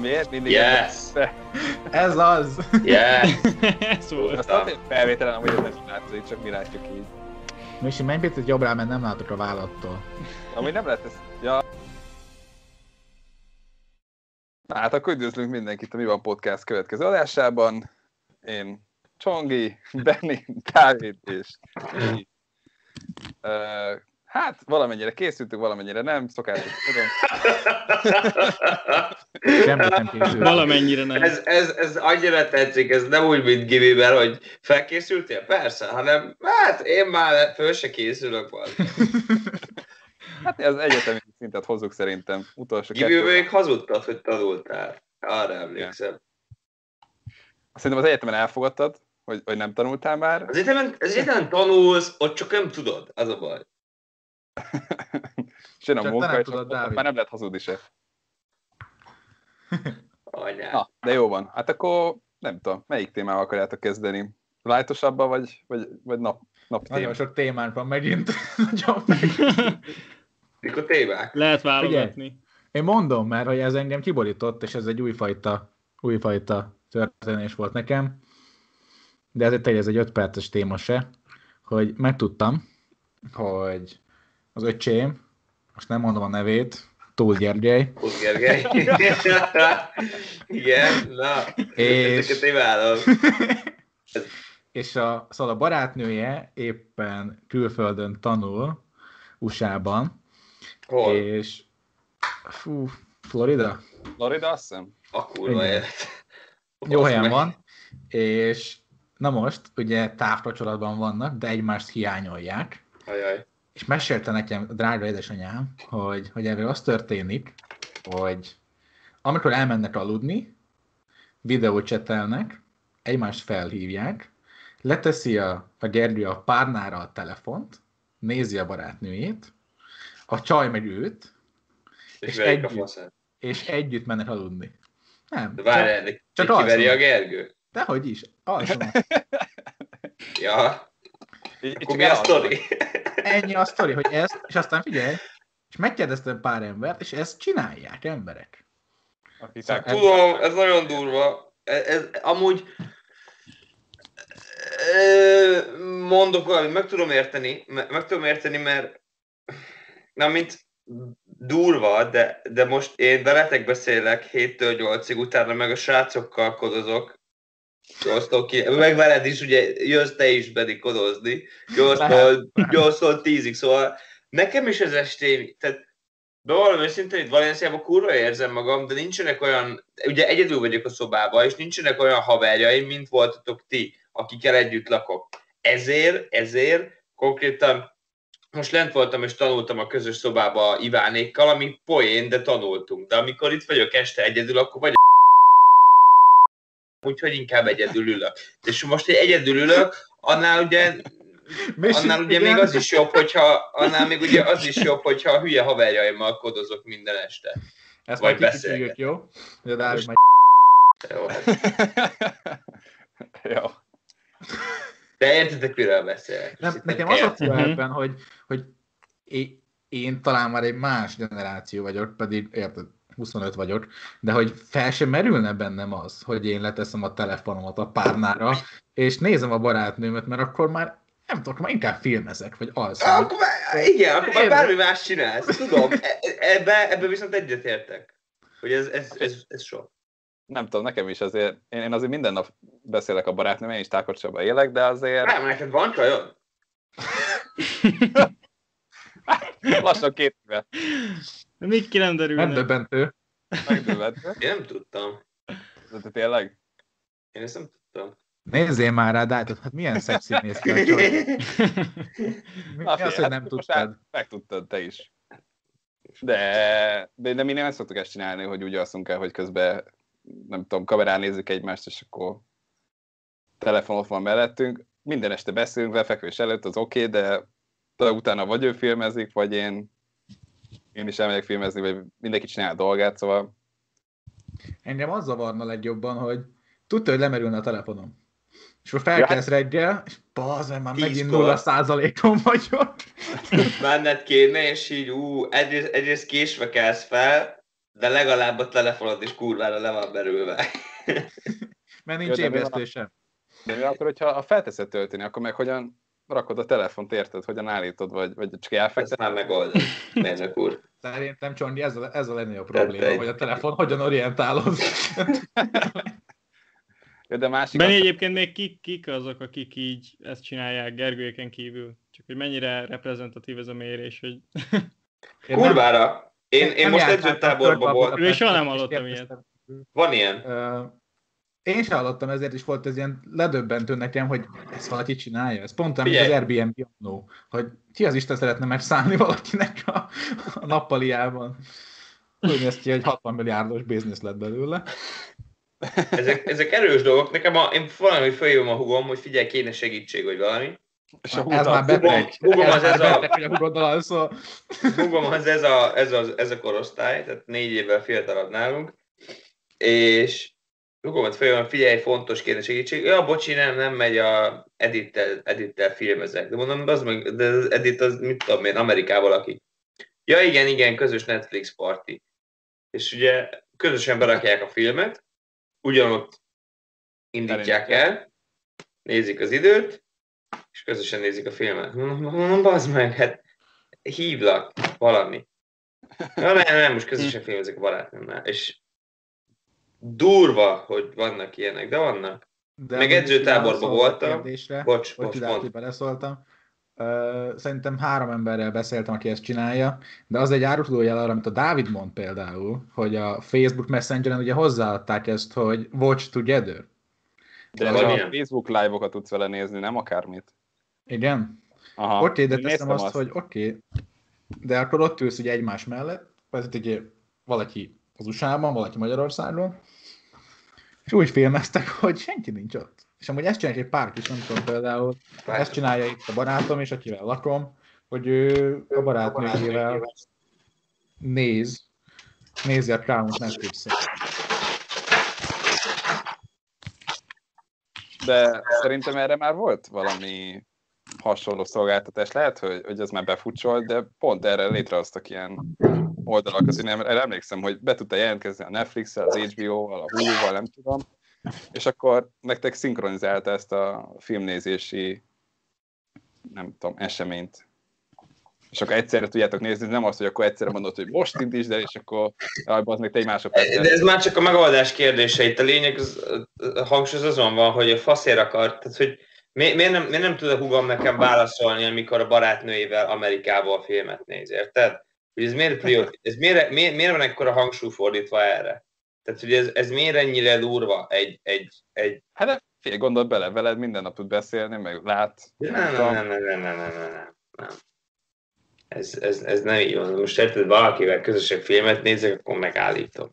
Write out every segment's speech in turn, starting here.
Miért mindig Yes. Ez az! Yeah. Ez volt. Azt azért felvételen, amúgy ez nem látszik, csak mi látjuk így. Misi, menj picit jobbra, mert nem látok a vállattól. Amúgy nem lehet ez... Ja. Na, hát akkor üdvözlünk mindenkit a Mi van Podcast következő adásában. Én Csongi, Benni, Dávid és. Uh, hát valamennyire készültünk, valamennyire nem, szokásos. Semmit nem készült. Valamennyire nem. ez, ez, ez annyira tetszik, ez nem úgy, mint Gibiben, hogy felkészültél? Persze, hanem hát én már föl se készülök valami. Hát az egyetemi szintet hozzuk szerintem. Utolsó kettő. még hazudtad, hogy tanultál. Arra emlékszem. Szerintem az egyetemen elfogadtad, hogy, hogy nem tanultál már. Az egyetemen, az egyetemen tanulsz, ott csak nem tudod, az a baj. És jön a nem és tudod, ott Dávid. már nem lehet hazudni se. Na, de jó van. Hát akkor nem tudom, melyik témával akarjátok kezdeni? Lájtosabban, vagy, vagy, vagy nap, nap téma? Nagyon sok témánk van megint. Nagyon meg. Mikor témák? Lehet válogatni. Én mondom, mert hogy ez engem kiborított, és ez egy újfajta, újfajta történés volt nekem. De ezért egy, ez egy 5 perces téma se, hogy megtudtam, hogy az öcsém, most nem mondom a nevét, Túl Gergely, Kusz Gergely. Igen, na. És- Ezeket imádom. és a, szóval a barátnője éppen külföldön tanul, USA-ban, Hol? és fú, Florida? Florida, azt hiszem? A kurva Igen. élet. Jó helyen meg- van, és na most ugye távkapcsolatban vannak, de egymást hiányolják, Ajaj. És mesélte nekem a drága édesanyám, hogy, hogy erről az történik, hogy amikor elmennek aludni, videócsetelnek, egymást felhívják, leteszi a, a Gergő a párnára a telefont, nézi a barátnőjét, a csaj meg őt, És És a együtt. és együtt mennek aludni. Nem, De várj, csak, csak, csak kiveri a alszanak. Gergő? dehogy is, alszanak. Ja, akkor mi a sztori? Ennyi a sztori, hogy ezt, és aztán figyelj, és megkérdeztem pár embert, és ezt csinálják emberek. Szóval Tudom, ez nagyon durva. Ez, ez amúgy ö, mondok valamit, meg tudom érteni, me- meg tudom érteni, mert na, mint durva, de, de most én veletek beszélek 7-től 8-ig, utána meg a srácokkal kodozok, 8 ki, meg veled is, ugye jössz te is pedig kodozni, 8-tól 8-tól 10-ig, szóval nekem is ez estém, tehát Bevallom őszintén, itt Valenciában kurva érzem magam, de nincsenek olyan, ugye egyedül vagyok a szobában, és nincsenek olyan haverjaim, mint voltatok ti, akikkel együtt lakok. Ezért, ezért konkrétan most lent voltam és tanultam a közös szobába Ivánékkal, ami poén, de tanultunk. De amikor itt vagyok este egyedül, akkor vagy úgyhogy inkább egyedül ülök. És most, hogy egyedül ülök, annál ugye annál ugye még az is jobb, hogyha, annál még ugye az is jobb, hogyha a hülye haverjaimmal kodozok minden este. Ezt vagy majd beszélget. kiküldjük, jó? De Dávid majd Jó, hát. Jó. De értitek, miről beszélek? Nem, nekem az a fura Mhm. ebben, hogy, hogy én, én talán már egy más generáció vagyok, pedig érted, 25 vagyok, de hogy fel sem merülne bennem az, hogy én leteszem a telefonomat a párnára, és nézem a barátnőmet, mert akkor már nem tudok, már inkább filmezek, vagy alszom. Akkor már, igen, akkor már bármi más csinálsz, tudom. E- Ebbe, ebbe viszont egyetértek. Hogy ez, ez, ez, ez sok. Nem tudom, nekem is azért, én, én azért minden nap beszélek a barátnőm, én is távkapcsolatban élek, de azért Nem, neked van csajod? lassan két éve Még ki nem derülne. Nem döbbentő. Én nem tudtam. De te tényleg? Én ezt nem tudtam. Nézzél már rá, Dávid, hát milyen szexi néz ki a csaj. Mi, Na, az, hogy nem hát tudtad? Megtudtad te is. De, de, de mi nem szoktuk ezt csinálni, hogy úgy alszunk el, hogy közben, nem tudom, kamerán nézzük egymást, és akkor telefon ott van mellettünk. Minden este beszélünk lefekvés előtt, az oké, okay, de, de utána vagy ő filmezik, vagy én, én is elmegyek filmezni, vagy mindenki csinál a dolgát, szóval Engem az zavarna legjobban, hogy tudta, hogy lemerülne a telefonom. És akkor felkelsz reggel, és bazd meg, már megint nulla százalékon vagyok. Menned kéne, és így ú, egyrészt, egyrészt késve kelsz fel, de legalább a telefonod is kurvára le van berülve. Mert nincs de mi ébresztő sem. De mi akkor, hogyha a felteszed tölteni, akkor meg hogyan rakod a telefont, érted? Hogyan állítod, vagy, vagy csak Ezt elfekteted? már megoldod, mérnök úr. Szerintem Csondi, ez a, ez a legnagyobb Tehát probléma, egy- hogy a telefon hogyan orientálod. De másik Benni az, egyébként még kik, kik azok, akik így ezt csinálják Gergőjéken kívül? Csak hogy mennyire reprezentatív ez a mérés, hogy Én Kurvára! Én, én nem most edzőtáborban a voltam. Ő soha nem hallottam ilyet. Van ilyen? Én sem hallottam, ezért is volt ez ilyen ledöbbentő nekem, hogy ezt valaki csinálja. Ez pont mint az. Airbnb annó, hogy ki az Isten szeretne megszállni valakinek a, a nappaliában. Úgy néz ki, hogy 60 milliárdos biznisz lett belőle. Ezek, ezek erős dolgok. Nekem a, én valami fölhívom a hugom, hogy figyelj, kéne segítség, vagy valami. és a ez már beteg. Hugom Ez az ez a-. Hugom az ez a, ez, a, ez a korosztály, tehát négy évvel fiatalabb nálunk, és Hugomat fölhívom, figyelj, fontos kéne segítség. Ja, bocsi, nem, nem megy a Edittel, Edittel filmezek. De mondom, az meg, de az Edit az, mit tudom én, Amerikával aki. Ja, igen, igen, közös Netflix party. És ugye közösen berakják a filmet, ugyanott indítják el, nézik az időt, és közösen nézik a filmet. Mondom, bazd meg, hát hívlak valami. Ja, nem, nem, most közösen filmezik a barátnőmmel. És durva, hogy vannak ilyenek, de vannak. De Meg edzőtáborban voltam. Kérdésre, Bocs, bocs, mond. beleszóltam. Szerintem három emberrel beszéltem, aki ezt csinálja, de az egy áruló jel arra, amit a Dávid mond például, hogy a Facebook Messengeren ugye hozzáadták ezt, hogy watch together. de Van a ilyen? Facebook live-okat tudsz vele nézni, nem akármit. Igen? Aha. Oké, de teszem néztem azt, hogy oké, okay, de akkor ott ülsz ugye egymás mellett, vagy ugye valaki az USA-ban, valaki Magyarországon, és úgy filmeztek, hogy senki nincs ott. És amúgy ezt csinálják egy pár is, nem tudom például, ezt csinálja itt a barátom, és akivel lakom, hogy ő a barátnőjével néz, nézi a Crown-t. De szerintem erre már volt valami hasonló szolgáltatás. Lehet, hogy, hogy ez már befutcsolt, de pont erre létrehoztak ilyen oldalak. Azért nem, erre emlékszem, hogy be tudta jelentkezni a Netflix-el, az HBO-val, a Hulu-val, nem tudom. És akkor nektek szinkronizálta ezt a filmnézési, nem tudom, eseményt. És akkor egyszerre tudjátok nézni, nem azt, hogy akkor egyszerre mondod, hogy most indítsd el, és akkor az még te egy másodperc. De ez már csak a megoldás kérdése. Itt a lényeg, az, a hangsúly azon van, hogy a faszér akar, tehát hogy mi, miért, nem, miért nem tud a hugom nekem válaszolni, amikor a barátnőjével Amerikából filmet néz, érted? Hogy ez miért, priori, ez miért, miért, miért van ekkora hangsúly fordítva erre? Tehát, hogy ez, ez miért ennyire durva egy, egy, egy Hát de fél gondolt bele, veled minden nap tud beszélni, meg lát. nem, nem, nem, nem, nem, nem, nem, nem, nem. Ez, ez, ez nem így van. Most érted, valakivel közösen filmet nézek, akkor megállítom.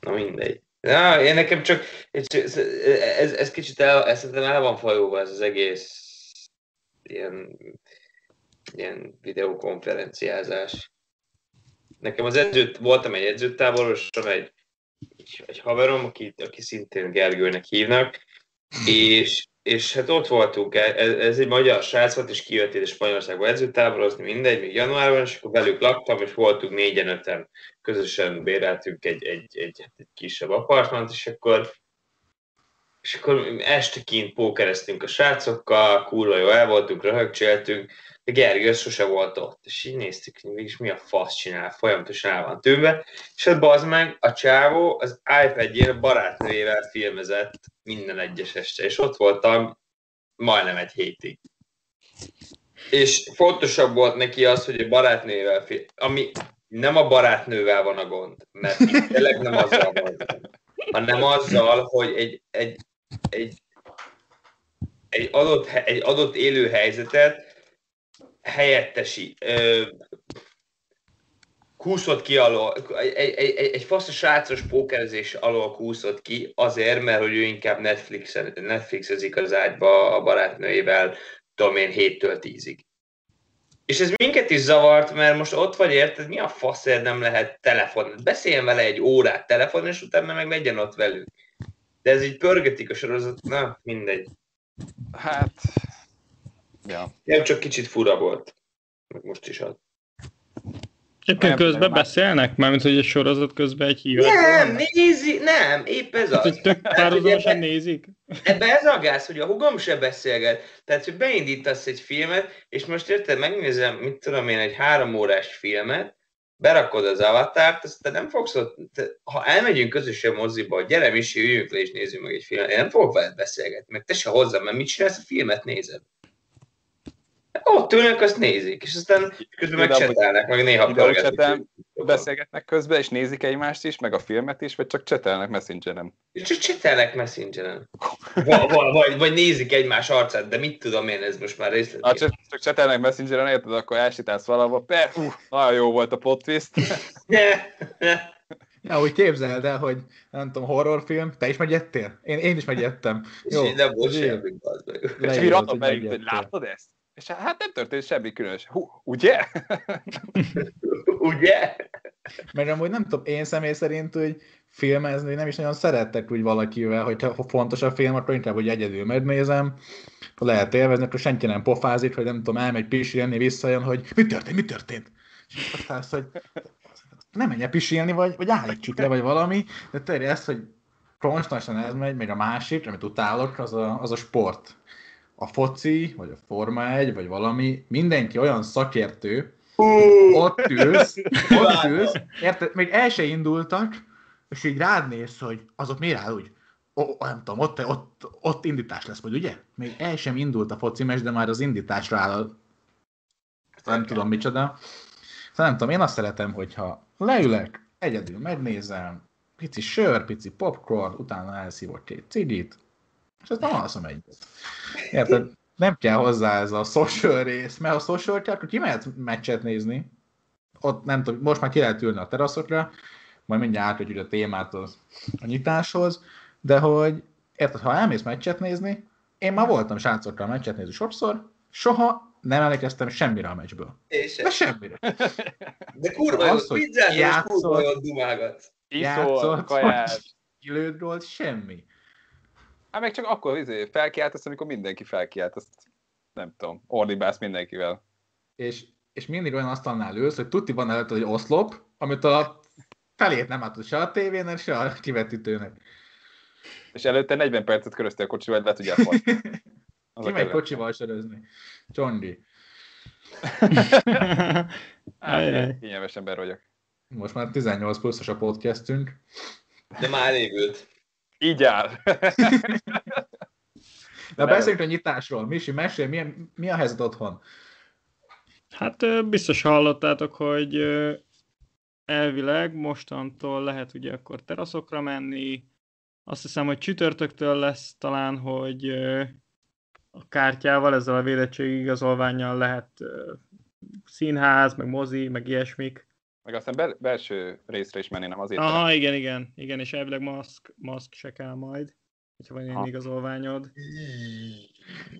Na mindegy. Ja, én nekem csak, ez, ez, ez kicsit el, szerintem el van fajulva ez az egész ilyen, ilyen videokonferenciázás. Nekem az edzőt, voltam egy edzőtáborosan, egy, egy haverom, aki, aki szintén Gergőnek hívnak, és, és hát ott voltunk, ez, ez egy magyar srác volt, és kijött ide Spanyolországba edzőtáborozni, mindegy, még januárban, és akkor velük laktam, és voltunk négyen, öten, közösen béreltünk egy, egy, egy, egy kisebb apartmant, és akkor és akkor este kint pókereztünk a srácokkal, kurva jó el voltunk, röhögcséltünk, de Gergő sose volt ott. És így néztük, hogy mégis mi a fasz csinál, folyamatosan el van tűnve. És hát bazd meg, a csávó az iPad-jén a barátnőjével filmezett minden egyes este, és ott voltam majdnem egy hétig. És fontosabb volt neki az, hogy a barátnőjével film, ami nem a barátnővel van a gond, mert tényleg nem azzal van, hanem azzal, hogy egy, egy, egy, egy, adott, egy adott élő helyzetet helyettesi, kúszott ki alól, egy, egy, egy, fasz srácos pókerezés alól kúszott ki azért, mert hogy ő inkább Netflixen, Netflixezik az ágyba a barátnőjével, tudom én, 7-től 10-ig. És ez minket is zavart, mert most ott vagy, érted, mi a faszért nem lehet telefon, beszéljen vele egy órát telefonon, és utána meg legyen ott velük. De ez így pörgetik a sorozat, na, mindegy. Hát, ja. Nem csak kicsit fura volt. Meg most is az. Egyébként Nem, közben nem, már- beszélnek? Mármint, hogy egy sorozat közben egy hívás. Nem, nézi, nem, épp ez Tehát, az. hogy tök Hát, ugye párhuzamosan ebbe- nézik? Ebbe ez a gáz, hogy a hugom se beszélget. Tehát, hogy beindítasz egy filmet, és most érted, megnézem, mit tudom én, egy három órás filmet, berakod az avatárt, azt te nem fogsz ott, te, ha elmegyünk közösen moziba, hogy gyere Misi, üljünk le és nézzünk meg egy filmet, én nem fogok veled beszélgetni, meg te se hozzám, mert mit csinálsz, a filmet nézed. Ott ülnek, azt nézik, és aztán közben meg csetelnek, meg néha pörgetik. Beszélgetnek közben, és nézik egymást is, meg a filmet is, vagy csak csetelnek messengeren. És csak csetelnek messengeren. Vagy, vagy, vagy nézik egymás arcát, de mit tudom én, ez most már Ha részlet. csak, csak csetelnek messengeren, érted, akkor elsétálsz valahova, per, uh, nagyon jó volt a plot twist. Ja, úgy képzeld el, hogy nem tudom, horrorfilm, te is megijedtél? Én, én is megijedtem. És Jó, nem volt semmi, bazd meg. És megijedtél. látod ezt? És hát nem történt semmi különös. Hú, ugye? Ugye? Mert amúgy nem tudom, én személy szerint hogy filmezni nem is nagyon szerettek úgy valakivel, hogyha fontos a film, akkor inkább, hogy egyedül megnézem, ha lehet élvezni, akkor senki nem pofázik, hogy nem tudom, elmegy pisilni, visszajön, hogy mi történt, mi történt? És azt, hogy nem menj pisilni, vagy, vagy állítsuk le, vagy valami, de tényleg ez, hogy konstantan ez megy, meg a másik, amit utálok, az a, az a sport. A foci, vagy a Forma 1, vagy valami, mindenki olyan szakértő, ott ülsz, ott ülsz, érted, még el se indultak, és így rád néz, hogy azok miért áll úgy? Ó, nem tudom, ott, ott, ott indítás lesz, vagy ugye? Még el sem indult a foci meccs, de már az indításra áll a... Nem tudom micsoda. Szóval nem tudom, én azt szeretem, hogyha leülek, egyedül megnézem, pici sör, pici popcorn, utána elszívok két cigit, és aztán alszom egyet. Érted? Nem kell hozzá ez a social rész, mert a social akkor ki mehet meccset nézni, ott nem tudom, most már ki lehet ülni a teraszokra, majd mindjárt átadjuk a témát az, a nyitáshoz, de hogy érted, ha elmész meccset nézni, én már voltam srácokkal meccset nézni sokszor, soha nem emlékeztem semmire a meccsből. És De semmire. De kurva jó, Az, hogy pizzázol, és kurva jó dumágat. Iszol. Kilőtt gólt, semmi. Hát meg csak akkor izé, felkiáltasz, amikor mindenki felkiált, azt nem tudom, ordibálsz mindenkivel. És, és mindig olyan asztalnál ülsz, hogy tuti van előtt egy oszlop, amit a felét nem látod se a tévének, se a kivetítőnek. És előtte 40 percet köröztél a kocsival, hogy le tudjál Ki a megy kocsival sörözni? Csondi. Hát, kényelmes ember vagyok. Most már 18 pluszos a podcastünk. De már elévült. Így áll. Nem. beszéljünk a nyitásról. Misi, mesélj, mi, mi a helyzet otthon? Hát biztos hallottátok, hogy elvileg mostantól lehet ugye akkor teraszokra menni. Azt hiszem, hogy csütörtöktől lesz talán, hogy a kártyával, ezzel a védettségi igazolványjal lehet színház, meg mozi, meg ilyesmik. Meg aztán bel- belső részre is menni, nem azért. Aha, igen, igen, igen, és elvileg maszk, maszk se kell majd, hogyha van ilyen igazolványod.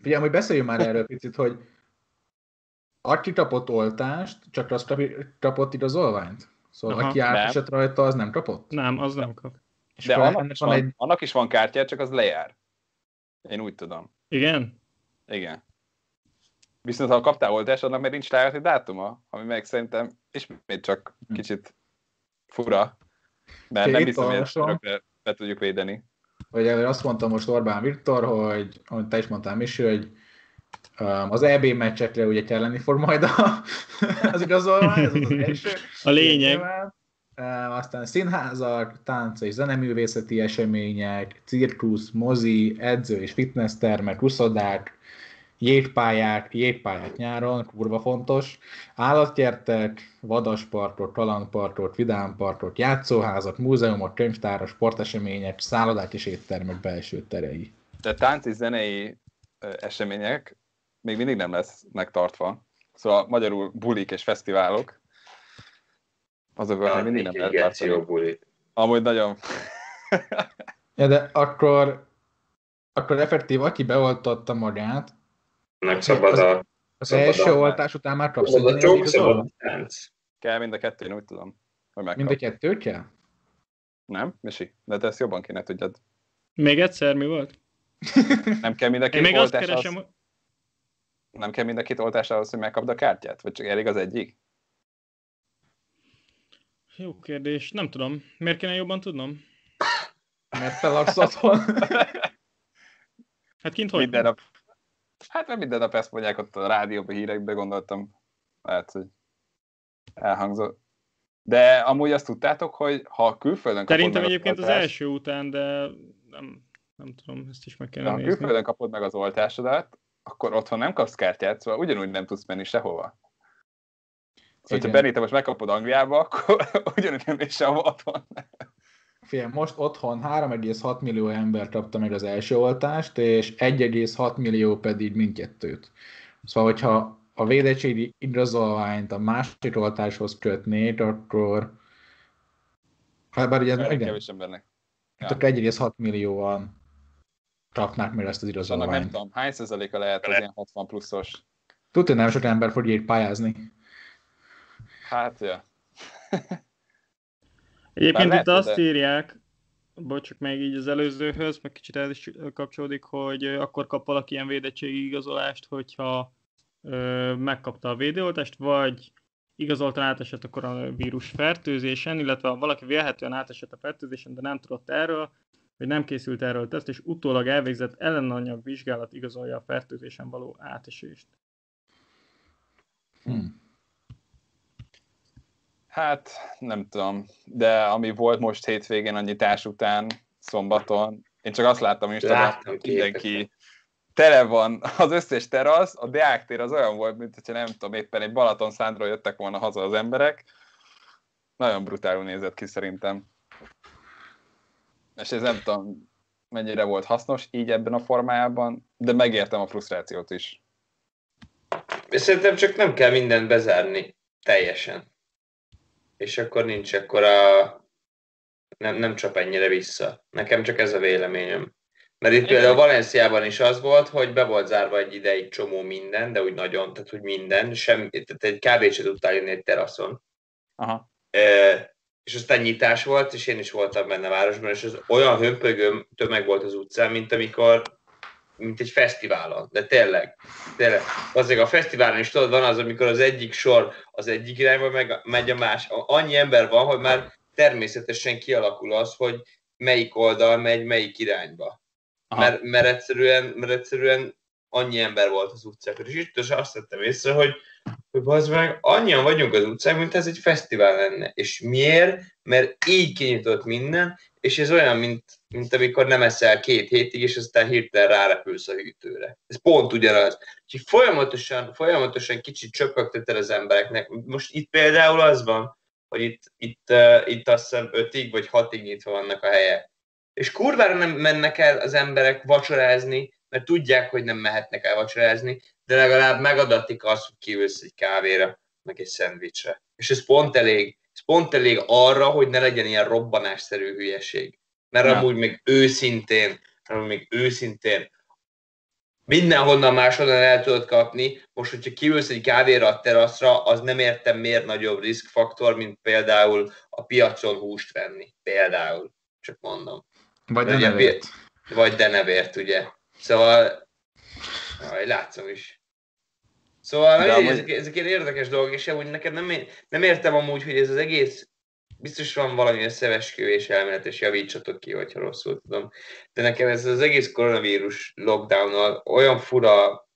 Ugye, amúgy beszéljünk már erről picit, hogy aki kapott oltást, csak az kapott igazolványt? Szóval Aha. aki átesett rajta, az nem kapott? Nem, az nem kap. És De annak is, van van, egy... annak is van kártya, csak az lejár. Én úgy tudom. Igen? Igen. Viszont ha kaptál oltást, annak még nincs lejárati dátuma, ami meg szerintem ismét csak Hm. kicsit fura. Mert nem hiszem, hogy ezt örökre be tudjuk védeni. Hogy azt mondta most Orbán Viktor, hogy, amit te is mondtál, Misi, hogy um, az EB meccsekre ugye kelleni fog majd a, az igazolvány, ez az első. A lényeg. Um, aztán színházak, tánc és zeneművészeti események, cirkusz, mozi, edző és fitnesstermek, uszodák, jégpályák, jégpályák nyáron, kurva fontos, állatkertek, vadaspartok, kalandpartok, vidámpartok, játszóházak, múzeumok, könyvtárak, sportesemények, szállodák és éttermek belső terei. De tánci zenei ö, események még mindig nem lesznek tartva. Szóval magyarul bulik és fesztiválok, azokat még mindig nem lehet tartani. buli. Amúgy nagyon... Ja, de akkor, akkor effektív, aki beoltotta magát, Meg szabad a, az Szabad első a- oltás után már kapsz egy ilyen szabad. Kell mind a kettő, én úgy tudom. Hogy megkap. Mind a kettő kell? Nem, Misi? De te ezt jobban kéne tudjad. Még egyszer mi volt? Nem kell mind a Én két még azt oltás keresem, ahhoz, hogy... nem kell mind a két oltás ahhoz, hogy megkapd a kártyát? Vagy csak elég az egyik? Jó kérdés. Nem tudom. Miért kéne jobban tudnom? Mert te laksz otthon. Hát kint hogy? Minden nap. Hát mert minden nap ezt mondják ott a rádióban, hírekbe gondoltam. Lehet, hogy elhangzott. De amúgy azt tudtátok, hogy ha külföldön kapod Szerintem meg egyébként az oltást- első után, de nem, nem tudom, ezt is meg kéne ha nézni. külföldön kapod meg az oltásodat, akkor otthon nem kapsz kártyát, szóval ugyanúgy nem tudsz menni sehova. Szóval, ha te most megkapod Angliába, akkor ugyanúgy nem mész sehova otthon. Figyelj, most otthon 3,6 millió ember kapta meg az első oltást, és 1,6 millió pedig mindkettőt. Szóval, hogyha a védettségi igazolványt a másik oltáshoz kötnék, akkor hát bár ugye igen, kevés embernek. hát akkor 1,6 millióan kapnák meg ezt az annak nem igazolványt. tudom, hány százaléka lehet az ilyen 60 pluszos? Tudja, nem sok ember fog így pályázni. Hát, ja. Egyébként Bár itt lehet, azt de- írják, bocsuk meg így az előzőhöz, meg kicsit ez is kapcsolódik, hogy akkor kap valaki ilyen védettségi igazolást, hogyha ö, megkapta a védőoltást, vagy igazoltan átesett a koronavírus fertőzésen, illetve ha valaki vélhetően átesett a fertőzésen, de nem tudott erről, vagy nem készült erről teszt, és utólag elvégzett ellenanyag vizsgálat igazolja a fertőzésen való átesést. Hm. Hát, nem tudom. De ami volt most hétvégén a nyitás után, szombaton, én csak azt láttam Instagramon, hogy mindenki tele van, az összes terasz, a Deák tér az olyan volt, mint hogyha nem tudom, éppen egy Balaton szándról jöttek volna haza az emberek. Nagyon brutálul nézett ki szerintem. És ez nem tudom, mennyire volt hasznos így ebben a formájában, de megértem a frusztrációt is. És Szerintem csak nem kell mindent bezárni teljesen. És akkor nincs akkor a... Nem, nem csap ennyire vissza. Nekem csak ez a véleményem. Mert itt például Valenciában is az volt, hogy be volt zárva egy ideig csomó minden, de úgy nagyon, tehát hogy minden, sem, tehát egy kb. se tudtál jönni egy teraszon. Aha. E, és aztán nyitás volt, és én is voltam benne a városban, és az olyan hömpögő tömeg volt az utcán, mint amikor mint egy fesztiválon, de tényleg, tényleg. Azért a fesztiválon is tudod, van az, amikor az egyik sor az egyik irányba meg, megy a más. Annyi ember van, hogy már természetesen kialakul az, hogy melyik oldal megy melyik irányba. Aha. Mert, mert, egyszerűen, mert egyszerűen annyi ember volt az utcákon. És itt is azt vettem észre, hogy, hogy bazd meg, annyian vagyunk az utcán, mint ez egy fesztivál lenne. És miért? Mert így kinyitott minden, és ez olyan, mint, mint amikor nem eszel két hétig, és aztán hirtelen rárepülsz a hűtőre. Ez pont ugyanaz. Úgyhogy folyamatosan, folyamatosan kicsit csöpögteted az embereknek. Most itt például az van, hogy itt, itt, uh, itt azt hiszem ötig vagy hatig nyitva vannak a helyek. És kurvára nem mennek el az emberek vacsorázni, mert tudják, hogy nem mehetnek el vacsorázni, de legalább megadatik azt, hogy kiülsz egy kávéra, meg egy szendvicsre. És ez pont elég, pont elég arra, hogy ne legyen ilyen robbanásszerű hülyeség. Mert Ja. amúgy még őszintén, amúgy még őszintén, mindenhonnan máshonnan el tudod kapni. Most, hogyha kiülsz egy kávéra a teraszra, az nem értem miért nagyobb riskfaktor, mint például a piacon húst venni. Például. Csak mondom. Vagy nem nevért. Vagy denevért, ugye. Szóval, aj, látszom is. Szóval De amúgy- ezek, ezek ilyen érdekes dolgok, és amúgy nekem nem, nem értem amúgy, hogy ez az egész, biztos van valami összevesküvés elmélet, és javítsatok ki, hogyha rosszul tudom. De nekem ez az egész koronavírus lockdown olyan fura,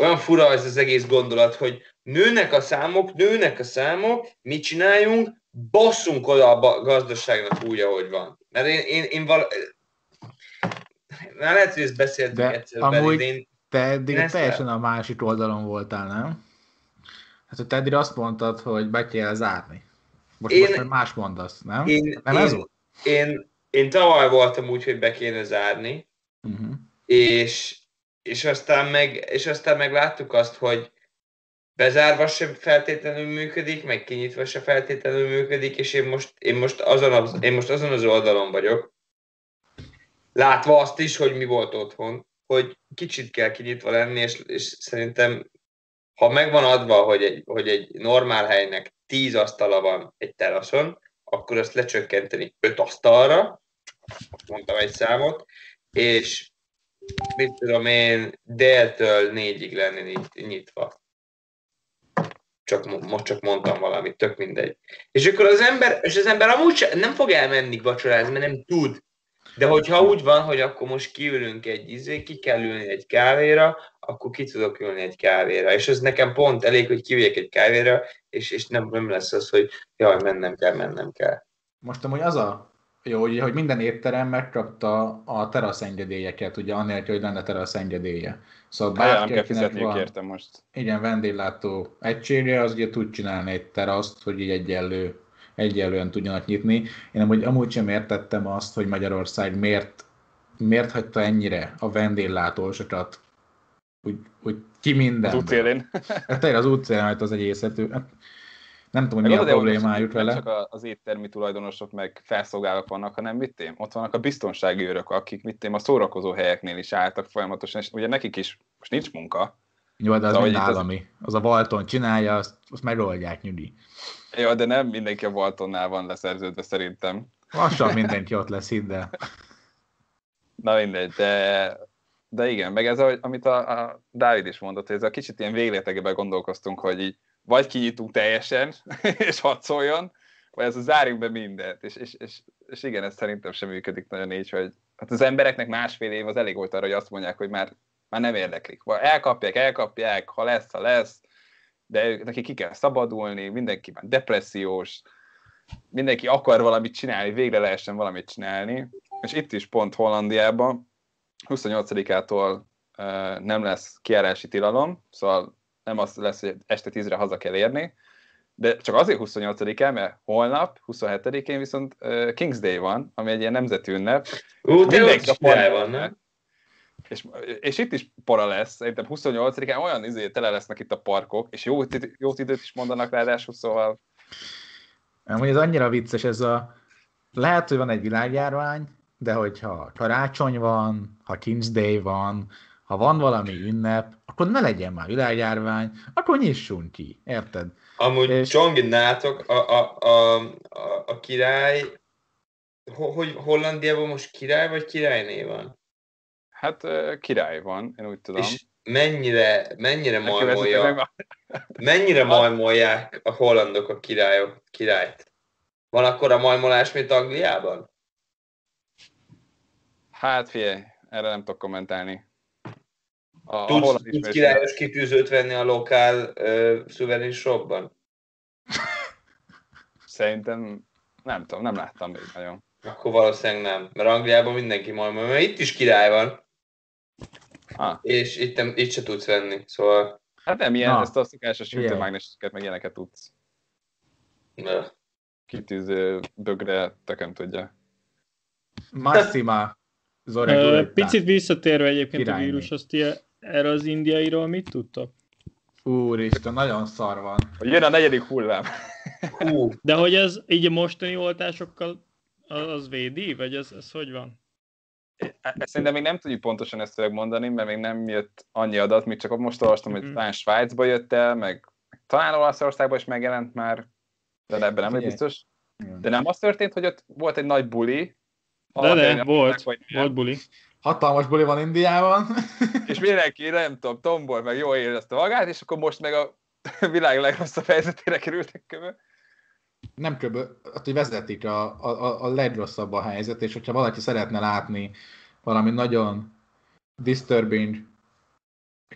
olyan fura ez az egész gondolat, hogy nőnek a számok, nőnek a számok, mit csináljunk, basszunk oda a gazdaságnak úgy, ahogy van. Mert én, én, én val... Már lehet, hogy ezt beszéltünk De egyszer, amúgy- de én, Te eddig Ezt teljesen a másik oldalon voltál, nem? Hát, hogy te eddig azt mondtad, hogy be kell zárni. Most, Én- most már más mondasz, nem? én, nem ez én, volt? én, én tavaly voltam úgy, hogy be kéne zárni, Uh-huh. és, és, aztán meg, és aztán meg láttuk azt, hogy bezárva sem feltétlenül működik, meg kinyitva se feltétlenül működik, és én most, én most, azon, az, én most azon az oldalon vagyok, látva azt is, hogy mi volt otthon, hogy kicsit kell kinyitva lenni, és, és szerintem ha megvan adva, hogy egy, hogy egy normál helynek 10 asztala van egy teraszon, akkor azt lecsökkenteni 5 asztalra, mondtam egy számot, és mit tudom én, déltől négyig lenni nyit- nyitva. csak, mo- most csak mondtam valamit, tök mindegy. És akkor az ember, és az ember amúgy se, nem fog elmenni vacsorázni, mert nem tud. De hogyha úgy van, hogy akkor most kiülünk egy izé, ki kell ülni egy kávéra, akkor ki tudok ülni egy kávéra. És ez nekem pont elég, hogy kiüljek egy kávéra, és, és nem, nem lesz az, hogy jaj, mennem kell, mennem kell. Most amúgy az a jó, hogy, hogy minden étterem megkapta a terasz engedélyeket, ugye annélkül, hogy lenne terasz engedélye. Szóval Hát, nem bárki, kell van, értem most. igen, vendéglátó egységre, az ugye tud csinálni egy teraszt, hogy így egyenlő, egyenlően tudjanak nyitni. Én amúgy, amúgy sem értettem azt, hogy Magyarország miért, miért hagyta ennyire a vendéglátósokat úgy, úgy ki Az minden. útélén. Hát tényleg az útszélén hagyta az egészet. Hát, nem tudom, hogy mi a az problémájuk hogy vele. Nem csak az éttermi tulajdonosok meg felszolgálók vannak, hanem mit én, ott vannak a biztonsági őrök, akik mit én, a szórakozó helyeknél is álltak folyamatosan, és ugye nekik is most nincs munka. Jó, de az Szóval, mind hogy itt az- állami. Az a Valton csinálja, azt, azt megoldják nyugi. Ja, de nem mindenki a Waltonnál van leszerződve szerintem. Lassan mindenki ott lesz, hidd el. Na mindegy, de, de igen, meg ez, amit a, a Dávid is mondott, hogy ez a kicsit ilyen végletekben gondolkoztunk, hogy így vagy kinyitunk teljesen, és hadd szóljon, vagy ez a zárjunk be mindent. És, és, és, és igen, ez szerintem sem működik nagyon így, hogy hát az embereknek másfél év az elég volt arra, hogy azt mondják, hogy már, már nem érdeklik. Vagy elkapják, elkapják, ha lesz, ha lesz, de ők- neki ki kell szabadulni, mindenki már depressziós, mindenki akar valamit csinálni, végre lehessen valamit csinálni. És itt is pont Hollandiában 28-ától uh, nem lesz kiárási tilalom, szóval nem az lesz, hogy este 10-re haza kell érni, de csak azért 28-án, mert holnap, 27-én viszont uh, King's Day van, ami egy ilyen nemzeti ünnep. Ú, te Mindenki a van, nem? És, és itt is para lesz, szerintem 28-án olyan izé tele lesznek itt a parkok, és jó, jó időt is mondanak ráadásul, szóval Amúgy ez annyira vicces, ez a... Lehet, hogy van egy világjárvány, de hogyha karácsony van, ha King's Day van, ha van valami ünnep, akkor ne legyen már világjárvány, akkor nyissunk ki, érted? Amúgy És- és... Csongi nátok, a, a, a, a, a király, ho, hogy Hollandiában most király vagy királyné van? Hát király van, én úgy tudom. És mennyire, mennyire majmolja, a- mennyire majmolják a hollandok a királyok, királyt? Van akkor a majmolás, mint Angliában? Hát figyelj, erre nem tudok kommentálni. A, a Tudsz, holland tudsz királyos kitűzőt venni a lokál uh, szuverén shopban? Szerintem, nem tudom, nem láttam még nagyon. Akkor valószínűleg nem, mert Angliában mindenki majmol, mert itt is király van, Ah, és itt, nem, itt se tudsz venni, szóval... hát nem ilyen, Na. ezt a szokásos hűtőmágneseket, meg ilyeneket tudsz. Na. Kitűző bögre, tököm tudja. Gurita. Picit visszatérve egyébként a Királyné. vírus, azt ti erre az indiairól mit tudtok? Úristen, nagyon szar van. Hogy jön a negyedik hullám. Hú, De hogy ez így a mostani oltásokkal az, az védi, vagy ez, ez hogy van? Ezt Szerintem még nem tudjuk pontosan ezt mondani, mert még nem jött annyi adat, még csak most olvastam, hogy Mhm. talán Svájcba jött el, meg talán Olaszországban is megjelent már, de ebben nem vagy Figyelj. biztos. De nem az történt, hogy ott volt egy nagy buli, De de, nem volt, nem. volt buli. Hatalmas buli van Indiában. És mindenki, nem tudom, tombol, meg jól érezte magát, és akkor most meg a világ legrosszabb helyzetére kerültek köve. Nem kb. Hát, hogy vezetik a, a, a legrosszabb a helyzet, és hogyha valaki szeretne látni valami nagyon disturbing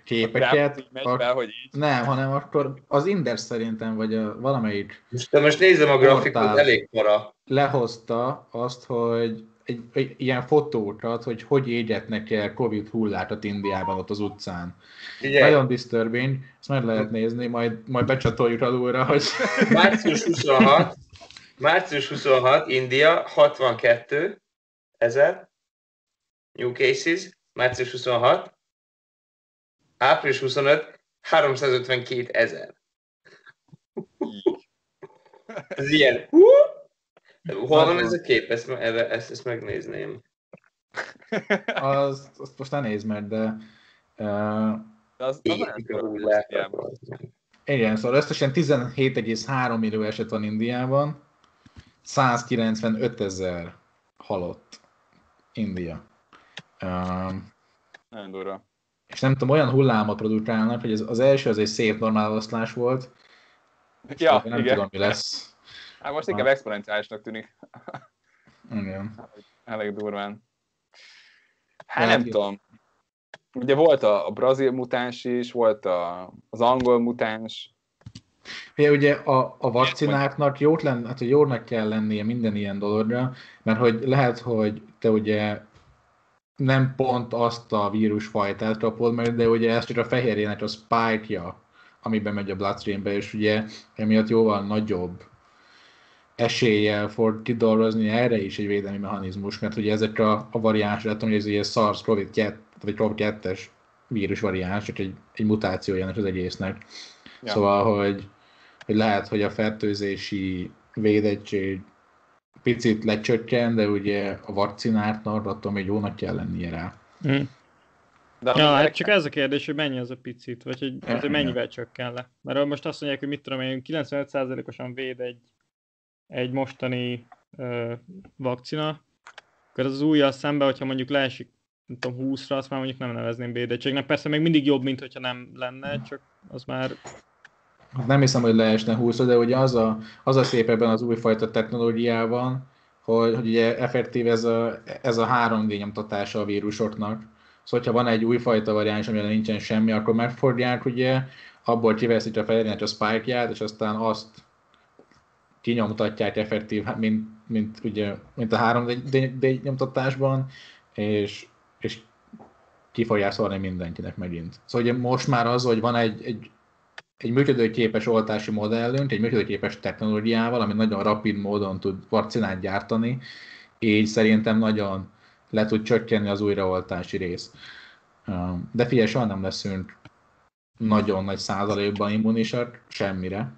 képeket, megy ak- be, hogy így. nem, hanem akkor az Index szerintem, vagy a, valamelyik most, de most nézem a grafikot, elég para. lehozta azt, hogy egy, egy ilyen fotókat, hogy hogy égetnek el Covid hullákat Indiában ott az utcán. Ugye, Nagyon disturbing, ezt meg lehet nézni, majd, majd becsatoljuk alulra, hogy március 26, március 26, India, 62 ezer new cases, március 26, április 25, 352 ezer. Ez ilyen, hú! Hol van ez a kép? Ezt, erre- ezt, ezt megnézném. az, azt most ne nézd meg, de uh, De az, az igen, szóval összesen 17,3 millió eset van Indiában, 195 ezer halott India. Um, Nagyon durva. és nem tudom, olyan hullámot produkálnak, hogy az, az első az egy szép normál volt, Ja, nem igen. tudom, mi lesz. Hát most inkább exponenciálisnak tűnik. Igen. Elég durván. Hát Hát nem igen. tudom. Ugye volt a, a brazil mutáns is, volt a, az angol mutáns. Ugye, ugye a, a vakcináknak jót lenne, hát hogy jónak kell lennie minden ilyen dologra, mert hogy lehet, hogy te ugye nem pont azt a vírusfajtát kapod meg, de ugye ez csak a fehérjének a spike-ja, amiben megy a bloodstreambe, és ugye emiatt jóval nagyobb eséllyel fog kidolgozni erre is egy védelmi mechanizmus, mert ugye ezek a, a variánsok, látom, hogy ez ugye SARS-CoV-2, vagy CoV-2-es vírus variáns, csak egy, egy mutációja az egésznek. Ja. Ja. Szóval, hogy, hogy lehet, hogy a fertőzési védettség picit lecsökken, de ugye a vakcináknak attól még jónak kell lennie rá. Hm. De Ja, hát csak ez a kérdés, hogy mennyi az a picit, vagy hogy, Ja, hogy mennyivel csökken le. Mert most azt mondják, hogy mit tudom én, 95%-osan véd egy, egy mostani ö, vakcina, akkor az, újjal szemben, hogyha mondjuk leesik, nem tudom, 20-ra, azt már mondjuk nem nevezném védettségnek. Persze még mindig jobb, mint hogyha nem lenne, csak az már... Hát Nem hiszem, hogy leesne 20 de ugye az a, az a szép ebben az újfajta technológiában, hogy, hogy ugye effektív ez a, ez a 3D nyomtatása a vírusoknak. Szóval, hogyha van egy újfajta variáns, amire nincsen semmi, akkor megfordják, ugye, abból kiveszik a fehérjének a spike-ját, és aztán azt kinyomtatják effektív, mint, mint, ugye, mint a 3D nyomtatásban, és, és ki fogják szólni mindenkinek megint. Szóval ugye most már az, hogy van egy, egy, egy működőképes oltási modellünk, egy működőképes technológiával, ami nagyon rapid módon tud vakcinát gyártani, így szerintem nagyon le tud csökkenni az újraoltási rész. De figyelj, soha nem leszünk nagyon nagy százalékban immunisak, semmire.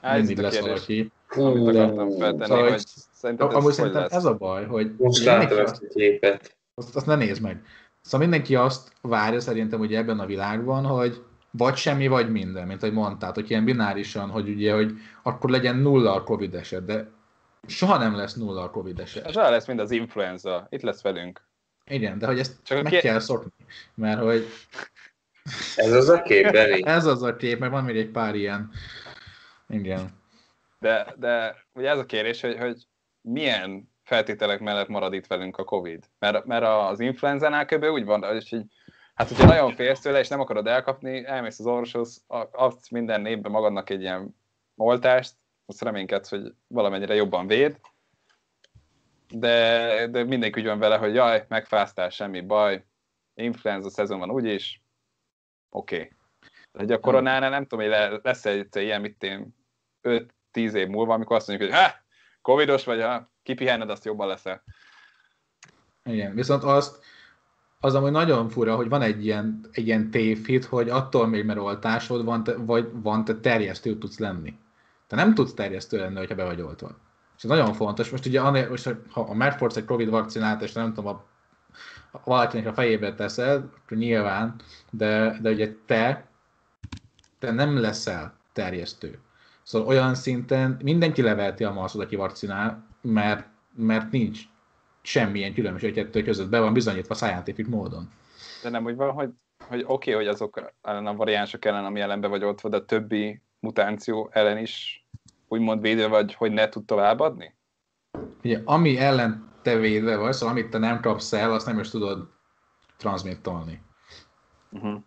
Ez Mindig lesz kérdés, valaki. Amit de- akartam feltenni, szóval, hogy szerinted Amúgy ez hogy szerintem lesz? ez a baj, hogy Most azt- ezt a képet. azt, azt ne nézd meg. Szóval mindenki azt várja szerintem ugye ebben a világban, hogy vagy semmi, vagy minden, mint ahogy mondtál, hogy ilyen binárisan, hogy ugye, hogy akkor legyen nulla a Covid eset, de soha nem lesz nulla a Covid eset. Ez olyan lesz, mint az influenza. Itt lesz velünk. Igen, de hogy ezt Csak meg ké- kell szokni, mert hogy Ez az a kép, ez az a kép, mert van még egy pár ilyen, igen. De, de ugye ez a kérdés, hogy, hogy milyen feltételek mellett marad itt velünk a Covid. Mert, mert az influenzánál kb. úgy van, hogy így, hát hogyha nagyon félsz tőle, és nem akarod elkapni, elmész az orvoshoz, a- adsz minden évben magadnak egy ilyen oltást, azt reménykedsz, hogy valamennyire jobban véd, de, de mindenki úgy van vele, hogy jaj, megfáztál, semmi baj, influenza szezon van úgyis, oké. Okay. Hogy a koronánál nem tudom, hogy le- lesz egy ilyen, mit én, 5-10 év múlva, amikor azt mondjuk, hogy ha, covidos vagy, ha kipihenned, azt jobban leszel. Igen, viszont azt, az amúgy nagyon fura, hogy van egy ilyen, egy ilyen tévhit, hogy attól még, mert oltásod van, te, vagy van, te terjesztő tudsz lenni. Te nem tudsz terjesztő lenni, hogyha be vagy oltva. És ez nagyon fontos. Most ugye, most, ha a megfordsz egy Covid vakcinát, és nem tudom, a, a valakinek a fejébe teszed, akkor nyilván, de, de ugye te, te nem leszel terjesztő. Szóval olyan szinten mindenki levelti a maszkot, aki vakcinál, mert, mert nincs semmilyen különbség kettő között, be van bizonyítva scientific módon. De nem úgy van, hogy, hogy oké, okay, hogy azok ellen a variánsok ellen, ami ellen be vagy oltva, de a többi mutáció ellen is úgymond védve vagy, hogy ne tud továbbadni? Ugye, ami ellen te védve vagy, szóval amit te nem kapsz el, azt nem is tudod transmittolni. Uh-huh.